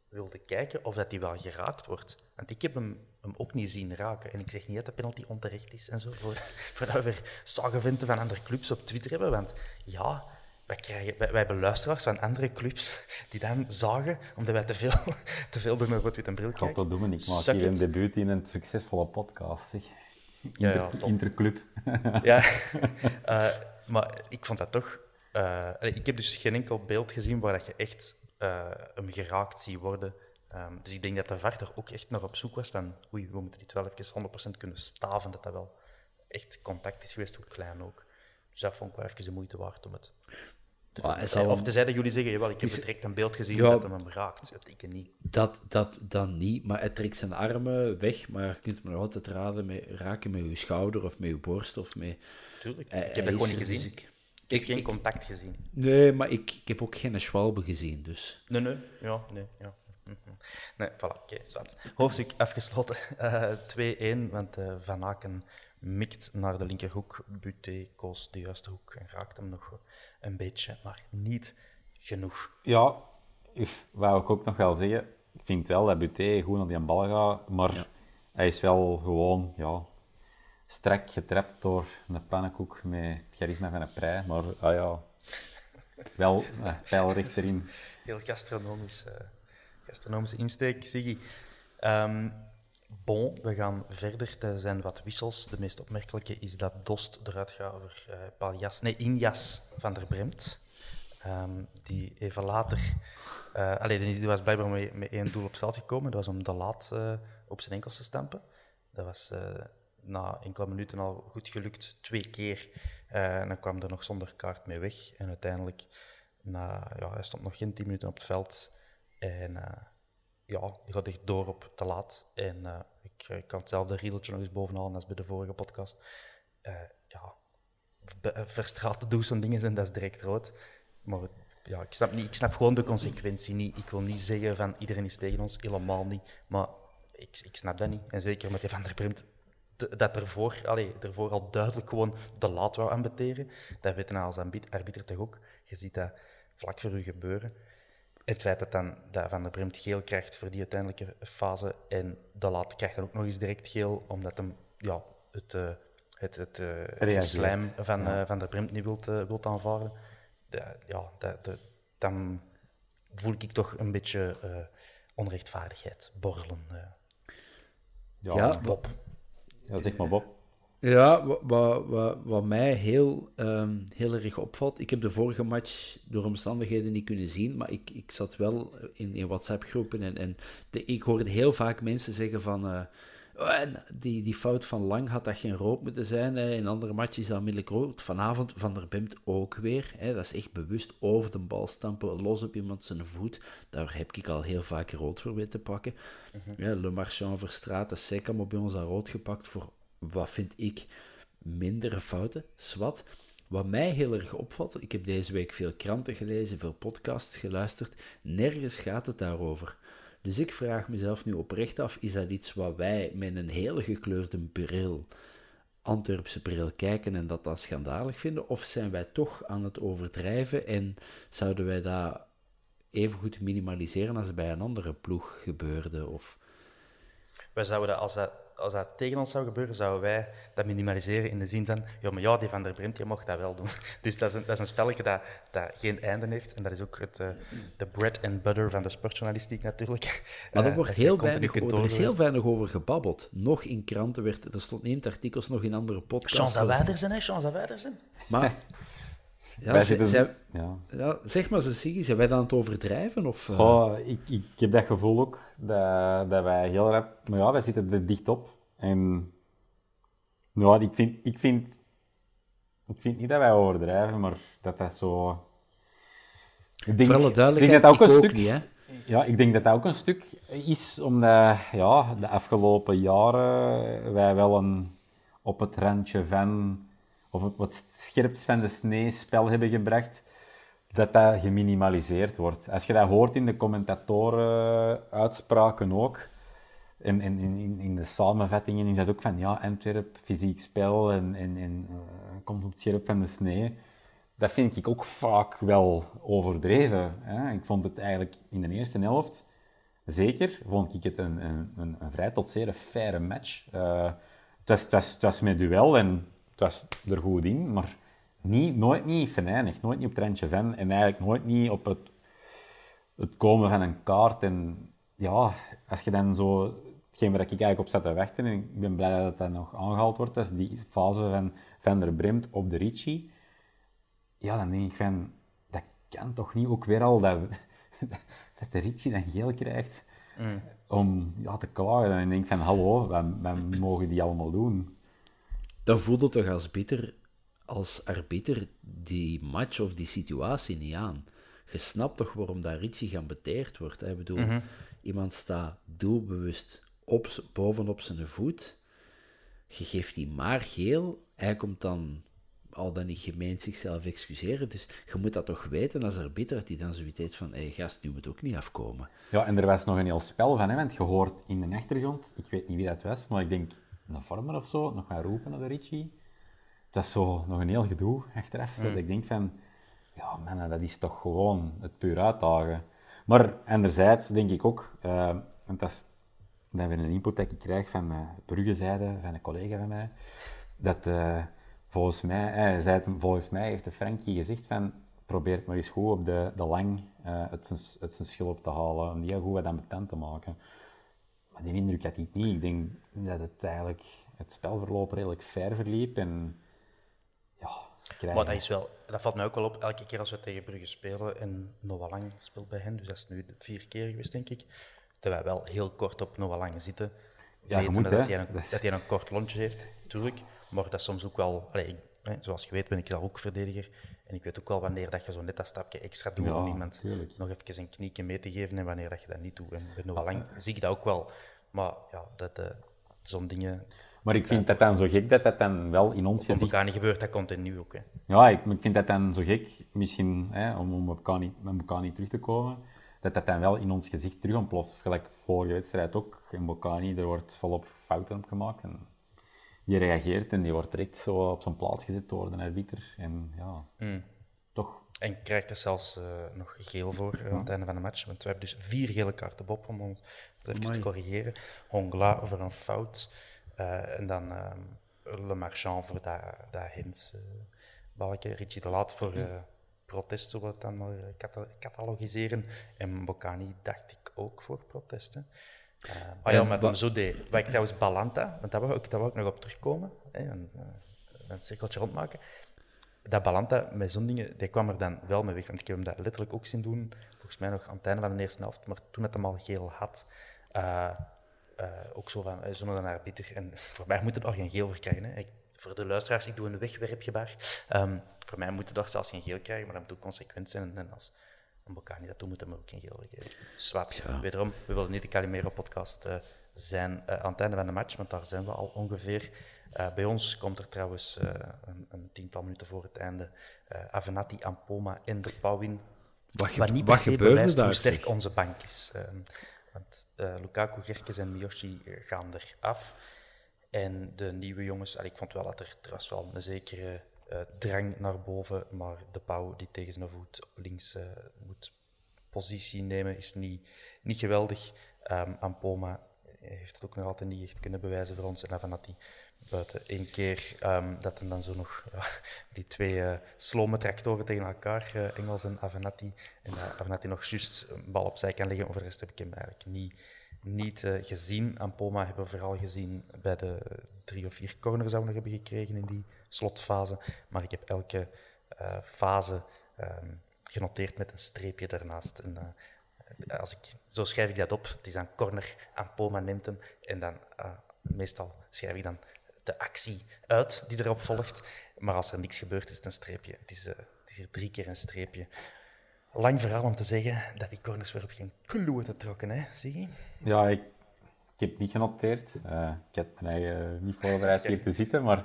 wilde kijken of dat hij wel geraakt wordt. Want ik heb hem, hem ook niet zien raken. En ik zeg niet dat de penalty onterecht is en zo, voor, voordat we weer zagenvinten van andere clubs op Twitter hebben. Want ja, wij, krijgen, wij, wij hebben luisteraars van andere clubs die dan zagen, omdat wij te veel, te veel door een rood-wit en bril kijken. dat doen we niet. Ik maak hier een debuut in een succesvolle podcast, zeg. Inter, ja, ja, interclub. ja, uh, maar ik vond dat toch... Uh, ik heb dus geen enkel beeld gezien waar dat je echt uh, hem geraakt zie worden. Um, dus ik denk dat de VAR er ook echt nog op zoek was van oei, we moeten dit wel even 100% kunnen staven, dat dat wel echt contact is geweest, hoe klein ook. Dus dat vond ik wel even de moeite waard om het te ah, Of te zeggen jullie zeggen, jawel, ik heb direct een beeld gezien ja, dat hem raakt. Dat ik niet. Dat, dat dan niet, maar hij trekt zijn armen weg, maar je kunt me nog altijd raden met, raken met je schouder of met je borst of met... Tuurlijk, ik heb dat gewoon niet gezien. Dus ik heb geen contact gezien. Nee, maar ik, ik heb ook geen Schwalbe gezien, dus... Nee, nee. Ja, nee, ja. Mhm. Nee, voilà, oké, okay, zwart. Hoofdstuk afgesloten. Uh, eh, 2-1, want uh, Van Aken mikt naar de linkerhoek. Buté koos de juiste hoek en raakt hem nog een beetje, maar niet genoeg. Ja, wou ik ook nog wel zeggen. Ik vind wel dat Buté goed naar die bal gaat, maar hij is wel gewoon ja, strak getrapt door een pannenkoek met het charisma van een prei. Maar ah ja, wel uh, pijlrecht erin. Heel gastronomisch, uh, gastronomische insteek, Siggy. Um, bon, we gaan verder. Er zijn wat wissels. De meest opmerkelijke is dat Dost eruit gaat over uh, Paljas, nee, Injas van der Bremt. Um, die even later... Uh, die was blijkbaar met, met één doel op het veld gekomen. Dat was om de laat op zijn enkels te stampen. Dat was na enkele minuten al goed gelukt, twee keer. Uh, en dan kwam er nog zonder kaart mee weg. En uiteindelijk, na, ja, hij stond nog geen tien minuten op het veld. En uh, ja, die gaat echt door op te laat. En uh, ik, ik, kan hetzelfde riedeltje nog eens bovenhalen als bij de vorige podcast. ja, verstraten doe zo'n dingen en dat is direct rood. Maar ja, ik snap, niet, ik snap gewoon de consequentie niet. Ik wil niet zeggen van iedereen is tegen ons, helemaal niet. Maar ik, ik snap dat niet. En zeker met die Van der Bremt dat ervoor, allee, ervoor al duidelijk gewoon de laat wou ambeteren. Dat weet je als arbiter toch ook. Je ziet dat vlak voor u gebeuren. Het feit dat, dan, dat Van der Bremt geel krijgt voor die uiteindelijke fase en de laat krijgt dan ook nog eens direct geel, omdat hem ja, het, uh, het, het, uh, het slijm van, uh, van der Bremt niet wilt, wilt aanvaarden. De, ja, de, dan voel ik toch een beetje uh, onrechtvaardigheid borrelen. Ja, ja, Bob. Ja, zeg maar Bob. Ja, wat, wat, wat, mij heel, um, heel erg opvalt, ik heb de vorige match door omstandigheden niet kunnen zien, maar ik, ik zat wel in, in WhatsApp-groepen en, en de, ik hoorde heel vaak mensen zeggen van, uh, oh, die, die fout van Lang had dat geen rood moeten zijn, hè. in andere matches is dat onmiddellijk rood. Vanavond Van der Bemt ook weer, hè. dat is echt bewust over de bal stampen, los op iemand zijn voet, daar heb ik al heel vaak rood voor weten pakken. Uh ja, Le Marchand Verstraat, de bij ons al rood gepakt voor wat vind ik mindere fouten, zwart. Wat mij heel erg opvalt, ik heb deze week veel kranten gelezen, veel podcasts geluisterd, nergens gaat het daarover. Dus ik vraag mezelf nu oprecht af, is dat iets wat wij met een heel gekleurde bril, Antwerpse bril, kijken en dat dan schandalig vinden? Of zijn wij toch aan het overdrijven en zouden wij dat even goed minimaliseren als bij een andere ploeg gebeurde? Of... Wij zouden als dat als dat tegen ons zou gebeuren, zouden wij dat minimaliseren in de zin van, ja, maar ja, die Van der Bremt, je mocht dat wel doen. Dus dat is een, dat is een spelletje dat, dat geen einde heeft. En dat is ook het, uh, de bread and butter van de sportjournalistiek natuurlijk. Maar er, uh, wordt heel weinig, er is heel weinig over gebabbeld. Nog in kranten werd, er stond niet in artikels, nog in andere podcasts. Chance dat wij er zijn, hè? Chance dat wij er zijn. Maar... Ja, zitten, ja. ja. zeg maar, Siggy, zijn wij dan aan het overdrijven? Of, uh... oh, ik, ik heb dat gevoel ook, dat, dat wij heel rap... Maar ja, wij zitten er dicht op. En ja, ik vind, ik vind, ik vind niet dat wij overdrijven, maar dat dat zo... Ik denk, Voor alle dat ook een stuk... Niet, hè? Ja, ik denk dat dat ook een stuk is, omdat ja, de afgelopen jaren wij wel een op het randje van, of wat scherps van de snee spel hebben gebracht, dat dat geminimaliseerd wordt. Als je dat hoort in de commentatoren-uitspraken ook, in, in, in, de samenvattingen is dat ook van, ja, Antwerp, fysiek spel en, en, en uh, komt op het scherp van de snee. Dat vind ik ook vaak wel overdreven. Hè? Ik vond het eigenlijk in de eerste helft, zeker, vond ik het een, een, een, een vrij tot zeer faire match. Uh, het, was, het was met duel en het was er goed in, maar niet, nooit niet venijnig, nooit niet op het randje van en eigenlijk nooit niet op het, het komen van een kaart. En ja, als je dan zo hetgeen waar ik eigenlijk op zat te wachten, en ik ben blij dat dat nog aangehaald wordt, dat is die fase van Van der Bremt op de Ricci. Ja, dan denk ik van, dat kan toch niet ook weer al dat, dat de Ricci dan geel krijgt mm. om ja, te klagen. En ik denk van, hallo, wat, mogen die allemaal doen? Dan voelde toch als bitter, als arbiter die match of die situatie niet aan. Je snapt toch waarom dat Ricci geambeteerd wordt. Ik bedoel, mhm. iemand staat doelbewust op, bovenop zijn voet. Je geeft die maar geel. Hij komt dan al dan niet gemeend zichzelf excuseren. Dus je moet dat toch weten als arbiter, dat hij dan zoiets heeft van, hé hey, gast, nu moet ook niet afkomen. Ja, en er was nog een heel spel van, hè, want je hoort in de achtergrond, ik weet niet wie dat was, maar ik denk een vormer of zo, nog gaan roepen naar de Richie. Dat is zo nog een heel gedoe achteraf. Dat ik denk van, ja man, dat is toch gewoon het puur uitdagen. Maar anderzijds denk ik ook, uh, want dat is dat we een input dat ik krijg van uh, Bruggezijde, van een collega van mij, dat uh, volgens mij, uh, zei het, volgens mij heeft de Frankie gezegd van, probeer het maar eens goed op de, de lang uh, het, zijn, het zijn schil op te halen, om die heel goed wat ambetant te maken. Maar die indruk had ik niet. Ik denk dat het eigenlijk, het spelverloop redelijk fair verliep en ja, Maar dat is wel, dat valt mij ook wel op, elke keer als we tegen Brugge spelen en Noah Lang speelt bij hen, dus dat is nu de vier keer geweest, denk ik dat wij wel heel kort op Noah Lang zitten. Ja, je moet, dat, hij een, dat hij een kort lontje heeft, natuurlijk. Maar dat is soms ook wel... Zoals je weet ben ik daar ook verdediger. En ik weet ook wel wanneer dat je zo net dat stapje extra doet om iemand nog even een kniekje mee te geven en wanneer dat je dat niet doet. En bij Noah Lang zie ik dat ook wel. Maar ja, dat, uh, zo'n dingen... Maar ik vind dat dan zo gek dat dat dan wel in ons gezicht... elkaar niet gebeurt, dat continu ook. Hè. Ja, ik, ik vind dat dan zo gek, misschien, hè, om, om elkaar niet, met elkaar niet terug te komen dat dat dan wel in ons gezicht terug ontploft. Gelijk vorige wedstrijd ook, in Bocani, er wordt volop fouten op gemaakt. En die reageert en die wordt direct zo op zijn plaats gezet door de arbiter. En ja, mm. toch. En krijgt er zelfs uh, nog geel voor uh, aan het einde van de match. Want we hebben dus vier gele kaarten Bob, om ons even te corrigeren. Hongla voor een fout. Uh, en dan Le Marchand voor dat, dat hints balkje. Richie de Laat voor protest, zullen we het dan maar catalogiseren. En Bocani dacht ik ook voor protesten. Uh, ah ja, met hem zo deed. Wat ik trouwens Balanta, want daar wou ik, daar wou ik nog op terugkomen, hè, een, een cirkeltje rondmaken. Dat Balanta met zo'n dingen, die kwam er dan wel mee weg. Want ik heb hem dat letterlijk ook zien doen, volgens mij nog aan het einde van de eerste helft, maar toen het hem al geel had. Uh, uh, ook zo van, zonder een arbiter. En voor mij moet het nog geen geel voor krijgen. Hè. Ik, voor de luisteraars, ik doe een wegwerpgebaar. Um, voor mij moet het toch zelfs geen geel krijgen, maar dat moet ook consequent zijn. En als een Bocani dat doet, moet hem ook geen geel geven. Zwat. Ja. Wederom, we willen niet de Calimero-podcast uh, zijn uh, aan het einde van de match, want daar zijn we al ongeveer. Uh, bij ons komt er trouwens een, een, tiental minuten voor het einde Avenatti, Ampoma en de Pauwin. Wat, ge wat niet per se bewijst hoe sterk onze bank is. Want Lukaku, Gerkes en Miyoshi gaan eraf. En de nieuwe jongens, ik vond wel dat er, was wel een zekere uh, drang naar boven, maar de pauw die tegen zijn voet op links uh, moet positie nemen, is niet, niet geweldig. Um, Ampoma heeft het ook nog altijd niet echt kunnen bewijzen voor ons. En Avanati buiten één keer um, dat hem dan zo nog die twee uh, slome tractoren tegen elkaar, Engels en Avanati, en uh, Avanati nog juist een bal opzij kan leggen. Over de rest heb ik hem eigenlijk niet, niet gezien. Ampoma hebben we vooral gezien bij de drie of vier corners we nog hebben gekregen in die slotfase. Maar ik heb elke uh, fase um, genoteerd met een streepje daarnaast. En, uh, als ik, zo schrijf ik dat op. Het is een corner, Ampoma neemt hem. En dan meestal schrijf ik dan de actie uit die erop volgt. Maar als er niks gebeurt, is het een streepje. Het is, het is hier drie keer een streepje. Lang verhaal om te zeggen dat die corners weer op geen klote trokken, hè, Ziggy? Ja, ik, ik heb niet genoteerd. Uh, ik heb mijn eigen niet voorbereid hier te zitten, maar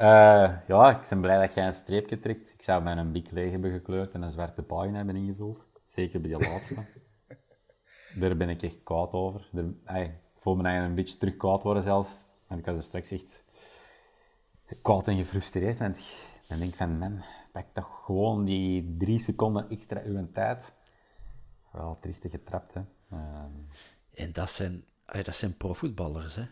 uh, ja, ik ben blij dat jij een streepje trekt. Ik zou mijn bik leeg hebben gekleurd en een zwarte pagina hebben ingevuld. Zeker bij die laatste. Daar ben ik echt kwaad over. Daar, ik voel me eigenlijk een beetje terug kwaad worden zelfs. Want ik was er straks echt kwaad en gefrustreerd. Want ik denk van, man, pak toch gewoon die drie seconden extra uw tijd. Wel triestig getrapt, hè. Ehm, en dat zijn, dat zijn profvoetballers, hè.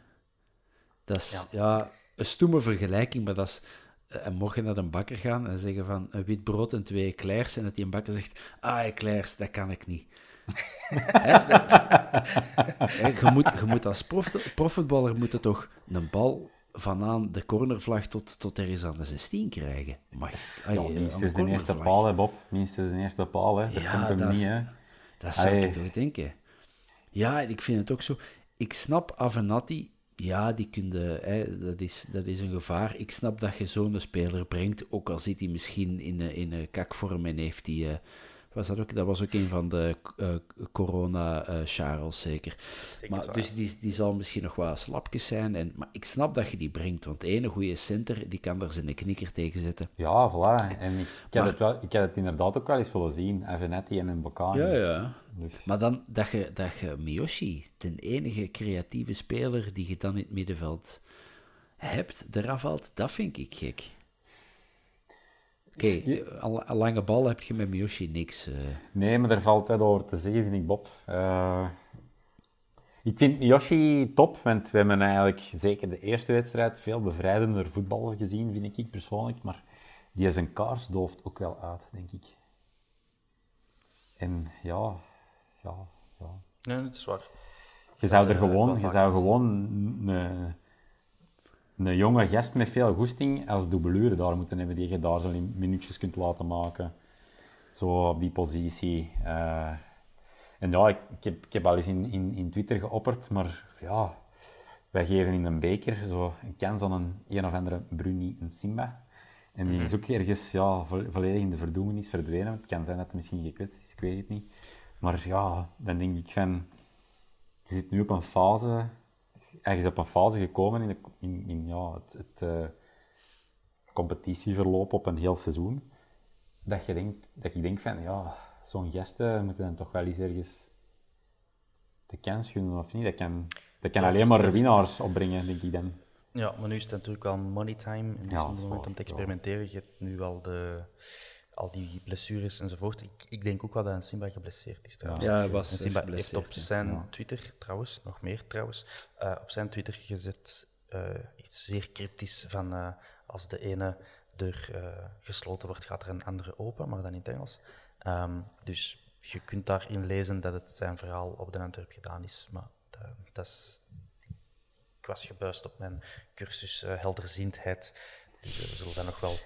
Dat is, ja. een stoeme vergelijking, maar dat is... Eh, en mocht je naar een bakker gaan en zeggen van een wit brood en twee eclairs, en dat die een bakker zegt, ah, eclairs, dat kan ik niet. je, moet, je moet als prof, profvoetballer moet toch een bal vanaan de cornervlag tot, tot ergens aan de 16 krijgen. Mag, ja, minstens de eerste paal, hè, Bob. Minstens de eerste paal, hè. Dat ja, komt hem dat, niet, hè. Dat zou ik toch denken. Ja, ik vind het ook zo. Ik snap Avenatti, ja, die kunde, hè, dat, is, dat is een gevaar. Ik snap dat je zo'n speler brengt, ook al zit hij misschien in, in een kakvorm en heeft hij... Uh, was dat, ook, dat was ook een van de uh, corona-Charles, zeker. maar, dus die, die zal misschien nog wel slapjes zijn. En, maar ik snap dat je die brengt, want de ene goede center, die kan er zijn knikker tegen zetten. Ja, voilà. En ik, ik, heb het wel, ik het inderdaad ook wel eens willen zien. Avenetti en een Bocani. Ja, ja. Dus. Maar dan dat je, dat je Miyoshi, de enige creatieve speler die je dan in het middenveld hebt, eraf valt, dat vind ik gek. Oké, okay, lange bal heb je met Miyoshi niks. Uh... Nee, maar er valt wel over te zeggen, vind ik, Bob. Uh, ik vind Miyoshi top, want we hebben eigenlijk zeker de eerste wedstrijd veel bevrijdender voetbal gezien, vind ik persoonlijk. Maar die zijn kaars dooft ook wel uit, denk ik. En ja, ja, ja. Nee, dat is waar. Je zou er gewoon, je zou gewoon een een jonge gast met veel goesting als dubbelure daar moeten hebben, die je daar zo minuutjes kunt laten maken. Zo op die positie. Uh, en ja, ik, ik, heb, ik heb al eens in, in, in Twitter geopperd, maar ja, wij geven in een beker zo een kans aan een een of andere Bruni en Simba. En die is ook ergens ja, volledig in de verdoemenis verdwenen. Het kan zijn dat het misschien gekwetst is, ik weet het niet. Maar ja, dan denk ik van... Je zit nu op een fase ergens op een fase gekomen in, de, in, in ja, het, het uh, competitieverloop op een heel seizoen, dat, je denkt, dat ik denk van, ja, zo'n gasten moeten dan toch wel eens ergens de kans gunnen, of niet? Dat kan, dat kan alleen maar winnaars opbrengen, denk ik dan. Ja, maar nu is het natuurlijk al money time. En is het moment om te experimenteren. Je hebt nu al de al die blessures enzovoort. Ik, ik denk ook wel dat een Simba geblesseerd is trouwens. Ja, hij was en Simba heeft op zijn Twitter, trouwens, nog meer trouwens, uh, op zijn Twitter gezet uh, iets zeer cryptisch van uh, als de ene deur gesloten wordt, gaat er een andere open, maar dan in het Engels. Ehm, dus je kunt daarin lezen dat het zijn verhaal op de Antwerp gedaan is. Maar dat, dat is, ik was gebuist op mijn cursus helderziendheid. Dus we zullen dat nog wel,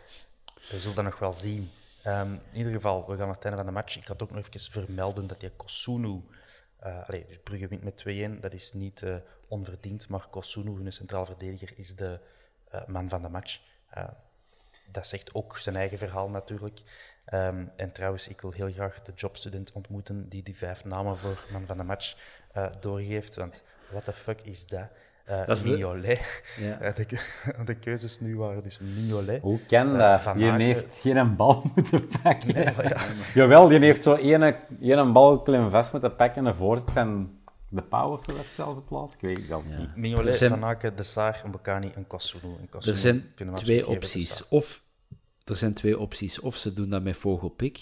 we zullen dat nog wel zien. Um, in ieder geval, we gaan naar het einde van de match. Ik had ook nog even vermelden dat je Kosunu... Allez, dus Brugge wint met 2-1. Dat is niet uh, onverdiend, maar Kosunu, hun centraal verdediger, is de uh, man van de match. dat zegt ook zijn eigen verhaal natuurlijk. Um, en trouwens, ik wil heel graag de jobstudent ontmoeten die die vijf namen voor man van de match doorgeeft. Want what the fuck is dat? Uh, dat is Mignolet. Ja. De, de, keuzes nu waren dus Mignolet. Hoe ken uh, dat? Die heeft geen bal moeten pakken. Nee, ja. Jawel, die heeft zo één, één bal klein vast moeten pakken en voorzet van de pauw of zo dat zelfs op plaats. Ik weet het wel niet. Mignolet, zijn... Van Aken, De Saar, Mbokani en Kosovo. Er zijn twee opties. Of, er zijn twee opties. Of ze doen dat met vogelpik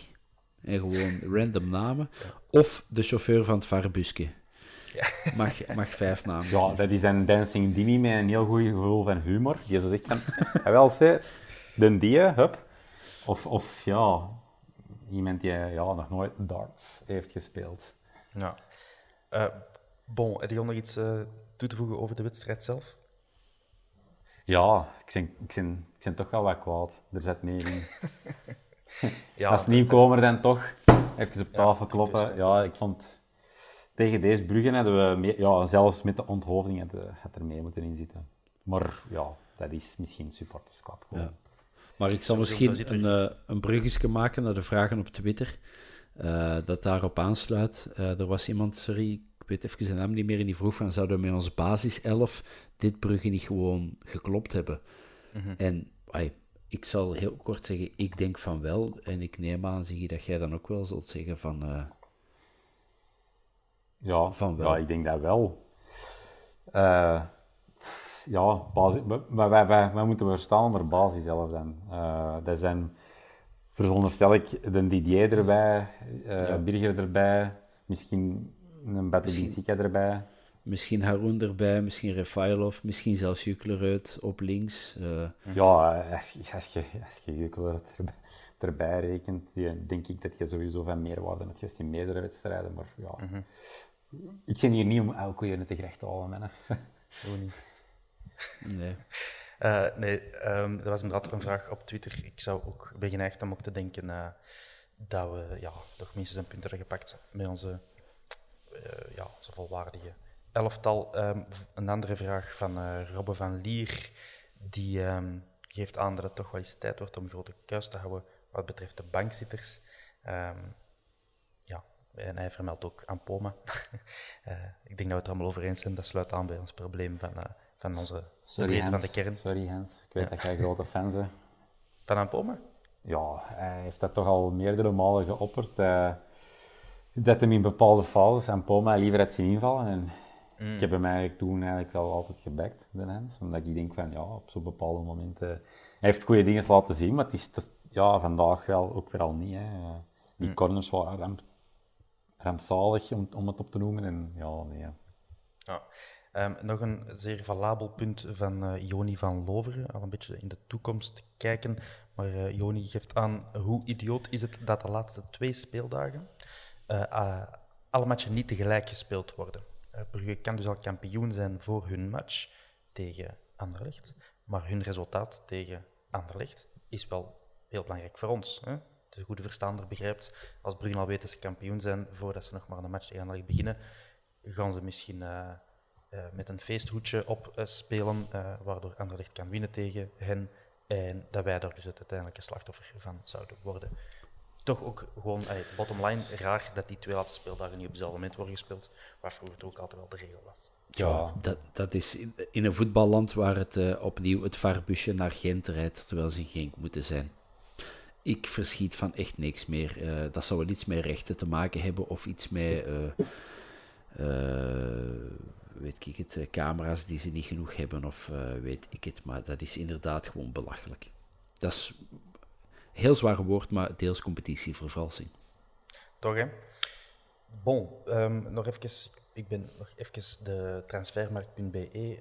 en gewoon random namen. Of de chauffeur van het Varbuske. Ja. Mag, mag vijf namen. Ja, dat is een Dancing Dini met een heel goed gevoel van humor. Die zo zegt van, ja, wel ze, de die, hup. Of, of ja, iemand die ja, nog nooit darts heeft gespeeld. Ja. Uh, bon, heb je nog iets uh, toe te voegen over de wedstrijd zelf? Ja, ik ben, ik ben, ik ben toch wel wat kwaad. Er zit meer in. ja, Als nieuwkomer dan toch even op tafel ja, kloppen. Ja, ik vond tegen deze Bruggen hadden we ja, zelfs met de onthoofding het, het er mee moeten inzitten. Maar ja, dat is misschien supporterskap. Ja. Maar ik zal misschien een, uh, een bruggetje maken naar de vragen op Twitter. Uh, dat daarop aansluit. Uh, er was iemand, sorry, ik weet even zijn naam niet meer, en die vroeg van, zouden we met onze basis 11 dit Brugge niet gewoon geklopt hebben? Mm -hmm. En ay, ik zal heel kort zeggen, ik denk van wel. En ik neem aan, zie je, dat jij dan ook wel zult zeggen van ja, van wel. ja, ik denk dat wel. Uh, ja, basis, wij, wij, wij, wij, moeten verstaan onder basis zelf dan. Uh, dat zijn, veronderstel ik, de Didier erbij, uh, ja. Birger erbij, misschien een Batelisica erbij. Misschien Haroun erbij, misschien Refailov, misschien zelfs Juklerud op links. Ja, als, als, je, als je erbij, erbij rekent, denk ik dat je sowieso van meerwaarde hebt in meerdere wedstrijden. Maar ja, -hmm. Ik zit hier niet om elke keer te gerecht te halen, man. Zo niet. Nee. Uh, nee, um, er was inderdaad een vraag op Twitter. Ik zou ook ben geneigd om ook te denken uh, dat we ja, toch minstens een punt hebben gepakt met onze, uh, ja, onze volwaardige elftal. Um, een andere vraag van Robbe van Lier, die um, geeft aan dat het toch wel eens tijd wordt om grote kuis te houden wat betreft de bankzitters. En hij vermeldt ook Ampoma. uh, ik denk dat we het er allemaal over eens zijn. Dat sluit aan bij ons probleem van, uh, van onze Sorry, van de kern. Sorry Hans, ik weet dat jij grote fan bent. Van Ampoma? Ja, hij heeft dat toch al meerdere malen geopperd. Uh, dat hem in bepaalde fases Ampoma liever had zien invallen. En mm. ik heb hem eigenlijk toen eigenlijk wel altijd gebackt, de Hans. Omdat ik denk van, ja, op zo'n bepaalde momenten... Hij heeft goede dingen laten zien, maar het is ja, vandaag wel ook weer al niet. Hè. Die mm. corners waren rampzalig, om, het op te noemen. En ja, nee. Ja. Um, nog een zeer valabel punt van uh, Joni van Loveren, al een beetje in de toekomst kijken. Maar uh, Joni geeft aan, hoe idioot is het dat de laatste twee speeldagen uh, alle matchen niet tegelijk gespeeld worden. Brugge kan dus al kampioen zijn voor hun match tegen Anderlecht, maar hun resultaat tegen Anderlecht is wel heel belangrijk voor ons. Hè? De goede verstaander begrijpt, als Brugge al weet dat ze kampioen zijn, voordat ze nog maar een match tegen Anderlecht beginnen, gaan ze misschien uh, uh, met een feesthoedje op uh, spelen, waardoor Anderlecht kan winnen tegen hen en dat wij daar dus het uiteindelijke slachtoffer van zouden worden. Toch ook gewoon, bottom line, raar dat die twee laatste speeldagen niet op dezelfde moment worden gespeeld, waar vroeger ook altijd wel de regel was. Ja, dat, dat is in, een voetballand waar het opnieuw het vaarbusje naar Gent rijdt, terwijl ze in Genk moeten zijn ik verschiet van echt niks meer. Uh, dat zou wel iets met rechten te maken hebben of iets met, uh, uh, weet ik het, camera's die ze niet genoeg hebben of weet ik het. Maar dat is inderdaad gewoon belachelijk. Dat is een heel zwaar woord, maar deels competitievervalsing. Toch, hè? Bon, um, nog even, ik ben nog even de transfermarkt.be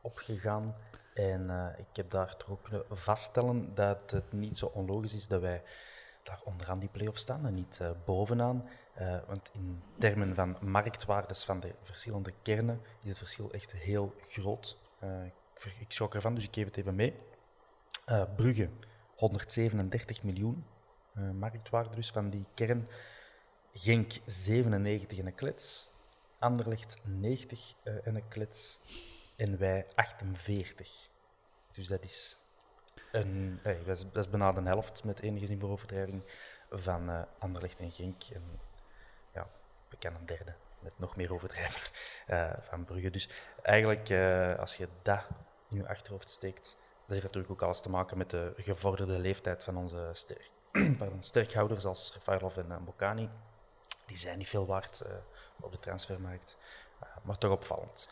opgegaan. En ik heb daar toch ook kunnen vaststellen dat het niet zo onlogisch is dat wij daar onderaan die play-off staan en niet bovenaan. want in termen van marktwaardes van de verschillende kernen is het verschil echt heel groot. ik, ik schrok ervan, dus ik geef het even mee. Brugge, 137 miljoen marktwaarde dus van die kern. Genk 97 in een klets. Anderlecht 90 uh, in een klets. En wij 48. Dus dat is, een, hey, dat, is, dat is bijna de helft met enige zin voor overdrijving van uh, Anderlecht en Genk. En ja, we kennen een derde met nog meer overdrijving uh, van Brugge. Dus eigenlijk, uh, als je dat in je achterhoofd steekt, dat heeft natuurlijk ook alles te maken met de gevorderde leeftijd van onze sterk, pardon, sterkhouders als Rafaelov en Bocani die zijn niet veel waard op de transfermarkt. Maar toch opvallend.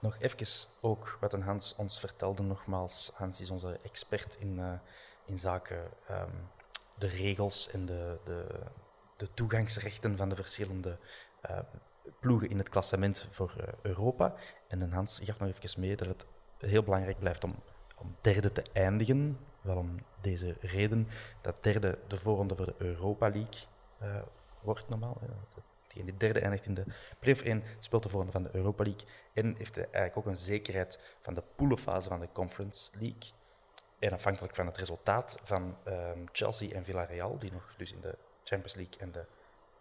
Nog even ook wat een Hans ons vertelde, nogmaals. Hans is onze expert in, uh, in zaken um, de regels en de, de, de, toegangsrechten van de verschillende ploegen in het klassement voor Europa. En een Hans gaf nog even mee dat het heel belangrijk blijft om, om derde te eindigen. Wel om deze reden dat derde de voorronde voor de Europa League wordt normaal. Die derde eindigt in de play-off 1, speelt de volgende van de Europa League en heeft eigenlijk ook een zekerheid van de poelenfase van de Conference League. En afhankelijk van het resultaat van um, Chelsea en Villarreal, die nog dus in de Champions League en de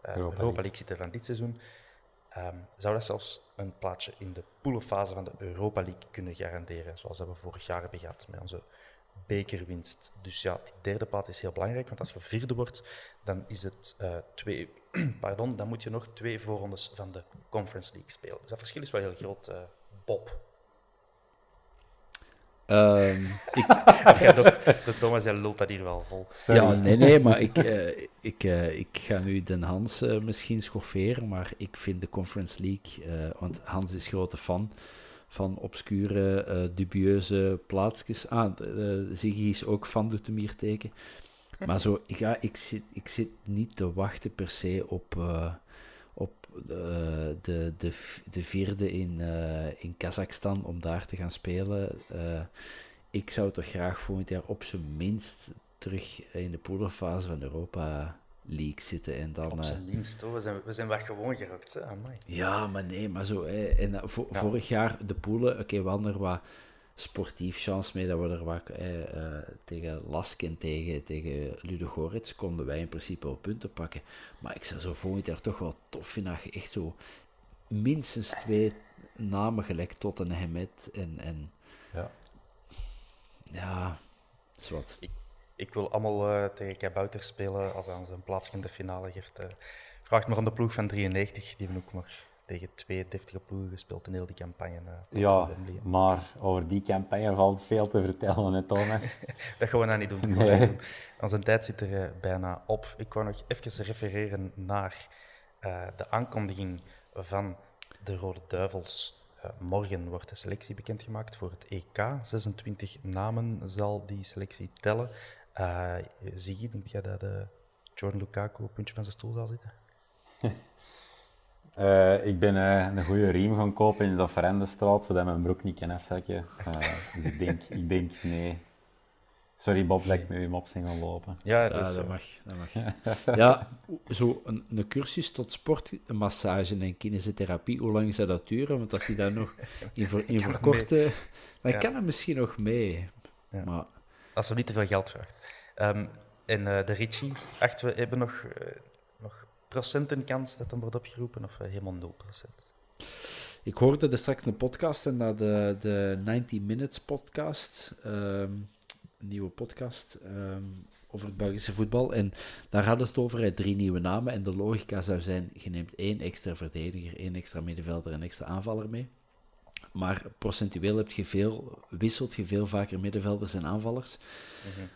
uh, Europa, League zitten van dit seizoen, um, zou dat zelfs een plaatsje in de poelenfase van de Europa League kunnen garanderen, zoals dat we vorig jaar hebben gehad met onze bekerwinst. Dus ja, die derde plaats is heel belangrijk, want als je vierde wordt, dan is het uh, twee, pardon, dan moet je nog twee voorrondes van de Conference League spelen. Dus dat verschil is wel heel groot, uh, Bob. Um, ik... de Thomas jij lult dat hier wel vol. Ja, nee, nee, maar ik, uh, ik, uh, ik ga nu Den Hans uh, misschien schofferen, maar ik vind de Conference League, want Hans is grote fan, van obscure, dubieuze plaatsjes. Ah, Ziggy is ook van doet hem hier teken. Maar zo, ja, ik, zit, ik zit niet te wachten per se op, uh, op de, de, de vierde in, in Kazachstan om daar te gaan spelen. ik zou toch graag volgend jaar op zijn minst terug in de poederfase van Europa league zitten. En dan, Op zijn minst, hoor. We zijn, we zijn wat gewoon gerokt. Hè? Ja, maar nee, maar zo. Hè. En, uh, Vorig jaar de poelen, oké, okay, we hadden er wat sportief chance mee dat we er wat uh, tegen Lask en tegen, tegen Ludogorets konden wij in principe wel punten pakken. Maar ik zou zo volgend jaar toch wel tof vinden dat je echt zo minstens twee namen gelijk tot een Hemet en, en ja. Ja, is wat. Ik, ik wil allemaal uh, tegen Kabouter spelen als aan zijn plaats in de finale geeft. Uh, vraagt me van de ploeg van 93, die hebben ook maar tegen twee deftige ploegen gespeeld in heel die campagne. Uh, ja, maar over die campagne valt veel te vertellen, hè, Thomas. dat gaan we nou niet doen. Nee. doen. Onze tijd zit er bijna op. Ik wou nog even refereren naar de aankondiging van de Rode Duivels. morgen wordt de selectie bekendgemaakt voor het EK. 26 namen zal die selectie tellen. Uh, zie je, denk jij dat Jordan Lukaku op puntje van zijn stoel zal zitten? uh, ik ben een goede riem gaan kopen in de Verendestraat, zodat mijn broek niet kan afzakken. dus ik denk, ik denk nee. Sorry Bob, dat ik met u op zijn gaan lopen. Ja, dat, dat mag. Dat mag. ja, zo een, een, cursus tot sportmassage en kinesiotherapie, hoe lang zou dat duren? Want als je daar nog in, voor, in verkorte, dan ja. kan het misschien nog mee. Ja. Maar als ze niet te veel geld vraagt. Um, en uh, de Ritchie, achten we hebben nog, nog procentenkans dat hem wordt opgeroepen of uh, helemaal 0%? Ik hoorde er straks een podcast en dat de, de 90 Minutes podcast, um, een nieuwe podcast um, over het Belgische voetbal. En daar hadden ze het over, drie nieuwe namen. En de logica zou zijn, je neemt één extra verdediger, één extra middenvelder en extra aanvaller mee. Maar procentueel heb je veel, wisselt je veel vaker middenvelders en aanvallers. Mm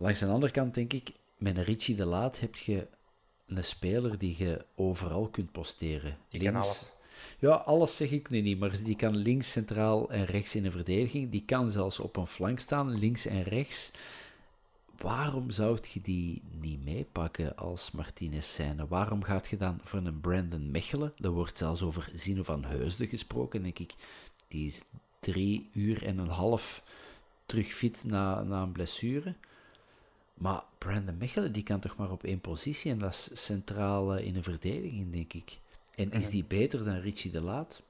Langs de andere kant denk ik, met een Richie de Laat heb je een speler die je overal kunt posteren. Die links, kan alles. Ja, alles zeg ik nu niet, maar die kan links, centraal en rechts in de verdediging. Die kan zelfs op een flank staan, links en rechts. Waarom zou je die niet meepakken als Martinez zijn? Waarom gaat je dan voor een Brandon Mechelen? Er wordt zelfs over Zino van Heusden gesproken, denk ik. Die is drie uur en een half terug fit na, na een blessure. Maar Brandon Mechelen die kan toch maar op één positie en dat is centraal in de verdediging, denk ik. En is die beter dan Richie de Laat?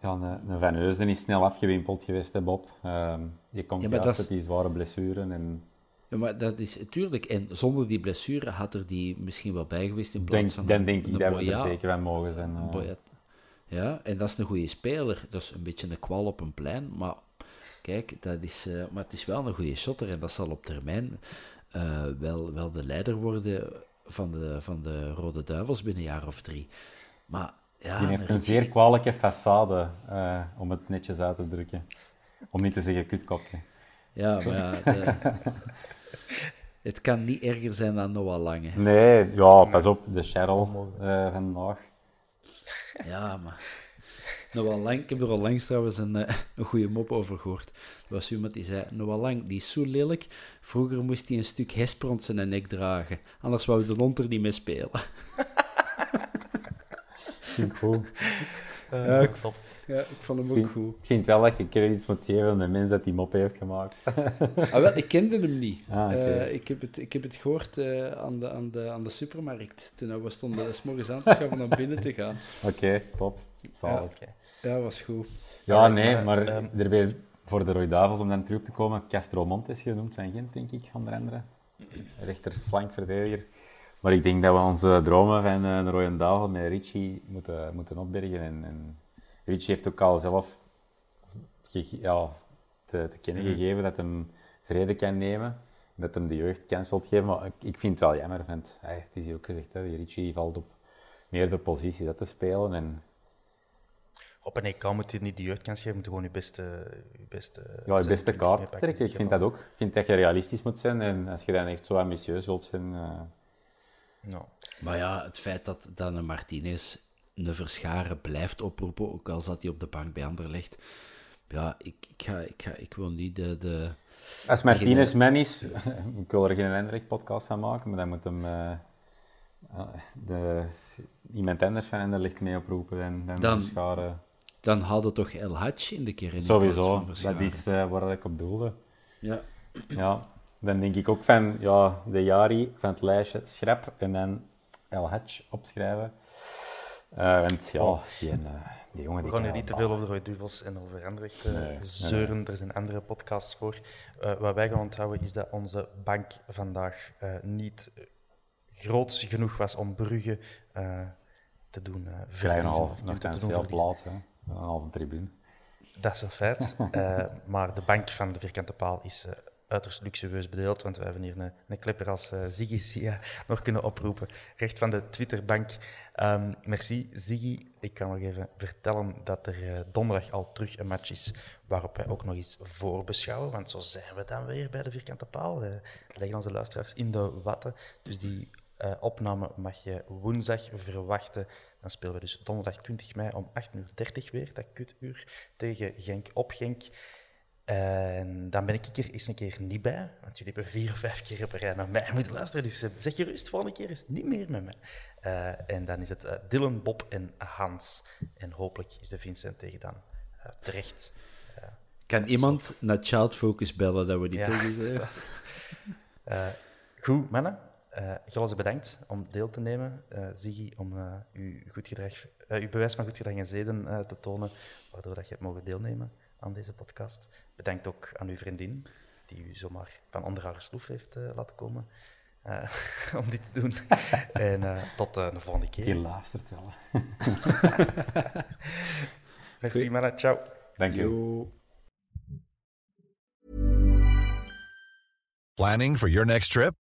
Ja, een, Van Heusden is snel afgewimpeld geweest, hè, Bob. Uh, je komt ja, juist dat... met die zware blessuren. En... Ja, maar dat is natuurlijk... En zonder die blessure had er die misschien wel bij geweest in plaats denk, van... Dan denk ik dat we er zeker van mogen zijn. Uh... Ja, en dat is een goede speler. Dat is een beetje een kwal op een plein, maar kijk, dat is, uh, maar het is wel een goede shotter en dat zal op termijn uh, wel, wel de leider worden van de, van de Rode Duivels binnen een jaar of drie. Maar ja, Die heeft een zeer kwalijke façade, uh, om het netjes uit te drukken. Om niet te zeggen kutkopje. Ja, maar ja, de... het kan niet erger zijn dan Noah Lange. Nee, ja, pas op, de Cheryl vandaag. Ja, maar... Noah Lang, ik heb er al langs trouwens een, uh, een goede mop over gehoord. Er was iemand die zei, Noah Lang, die is zo lelijk, vroeger moest hij een stuk hesper rond zijn nek dragen. Anders wou de hond er niet mee spelen. Vind ik goed. Uh, ja, ik, ja, ik vond hem ook vind, goed. Ik vind wel dat je credits moet geven aan de mens dat die mop heeft gemaakt. ah, wel, ik kende hem niet. Ah, okay. uh, ik, heb het, ik heb het gehoord uh, aan, de, aan, de, aan de supermarkt. Toen we stonden s morgens aan te schaffen om binnen te gaan. Oké, okay, top. Zalig. Ja, ja, was goed. Ja, nee, maar um, er weer voor de Roy Davos om dan terug te komen, Castro Montes genoemd van Gent, denk ik, onder andere. Rechterflankverdediger. Maar ik denk dat we onze dromen van uh, de Rode Davel met Richie moeten, moeten opbergen. En, en Richie heeft ook al zelf ja, te, te kennen gegeven dat hij vrede kan nemen. Dat hem de jeugd kans wilt geven. Maar ik, ik vind het wel jammer, want hey, het is hier ook gezegd, hè, Richie valt op meerdere posities uit te spelen. En, op een EK moet je niet de jeugdkans geven, moet je gewoon je beste... Je beste ja, je beste kaart trekken. Ik vind dat ook. Ik vind dat je realistisch moet zijn. En als je dan echt zo ambitieus wilt zijn... Uh, No. Maar ja, het feit dat, dat een Martinez een verscharen blijft oproepen, ook al zat hij op de bank bij Anderlecht. Ja, ik, ik, ga, ik, ga, ik wil niet de... de Als Martinez man is, ik wil er geen Anderlecht-podcast van maken, maar dan moet hem uh, de, iemand anders van Anderlecht mee oproepen en dan, dan verscharen. Dan hadden toch El Hadj in de keer in Sowieso, dat is uh, waar ik op doelde. Ja. Ja, dan denk ik ook van ja, de Jari van het lijstje schrap en dan El Hatch opschrijven. Uh, want ja, oh. die, uh, die jongen... We gaan hier niet te veel over de Duvels en over Anderlecht uh, nee, zeuren. Nee. Er zijn andere podcasts voor. wat wij gaan onthouden is dat onze bank vandaag niet groot genoeg was om Brugge te doen verliezen. Half, nog te veel plaats, hè. Een halve tribune. Dat is een feit. maar de bank van de vierkante paal is uiterst luxueus bedeeld, want we hebben hier een, een clipper als uh, Ziggy Sia nog kunnen oproepen. Recht van de Twitterbank. Um, merci Ziggy. Ik kan nog even vertellen dat er uh, donderdag al terug een match is waarop wij ook nog eens voorbeschouwen, want zo zijn we dan weer bij de vierkante paal. We leggen onze luisteraars in de watten. Dus die opname mag je woensdag verwachten. Dan spelen we dus donderdag 20 mei om 8.30 uur weer, dat kutuur, tegen Genk op Genk. En dan ben ik er eens een keer niet bij, want jullie hebben vier of vijf keer op een rij naar mij moeten luisteren. Dus eh, zeg je rust, volgende keer is het niet meer met mij. Uh, en dan is het uh, Dylan, Bob en Hans. En hopelijk is de Vincent tegen dan terecht. kan iemand naar Child Focus bellen dat we die ja, tegen Goed, mannen. Uh, bedankt om deel te nemen. Uh, Ziggy, om uw, goed gedrag, uw bewijs van goed gedrag en zeden te tonen, waardoor dat je hebt mogen deelnemen aan deze podcast. Bedankt ook aan uw vriendin, die u zomaar van onder haar sloef heeft uh, laten komen uh, om dit te doen. en uh, tot de volgende keer. Je luistert wel. Merci, mannen. Ciao. Dank je. Planning for your next trip?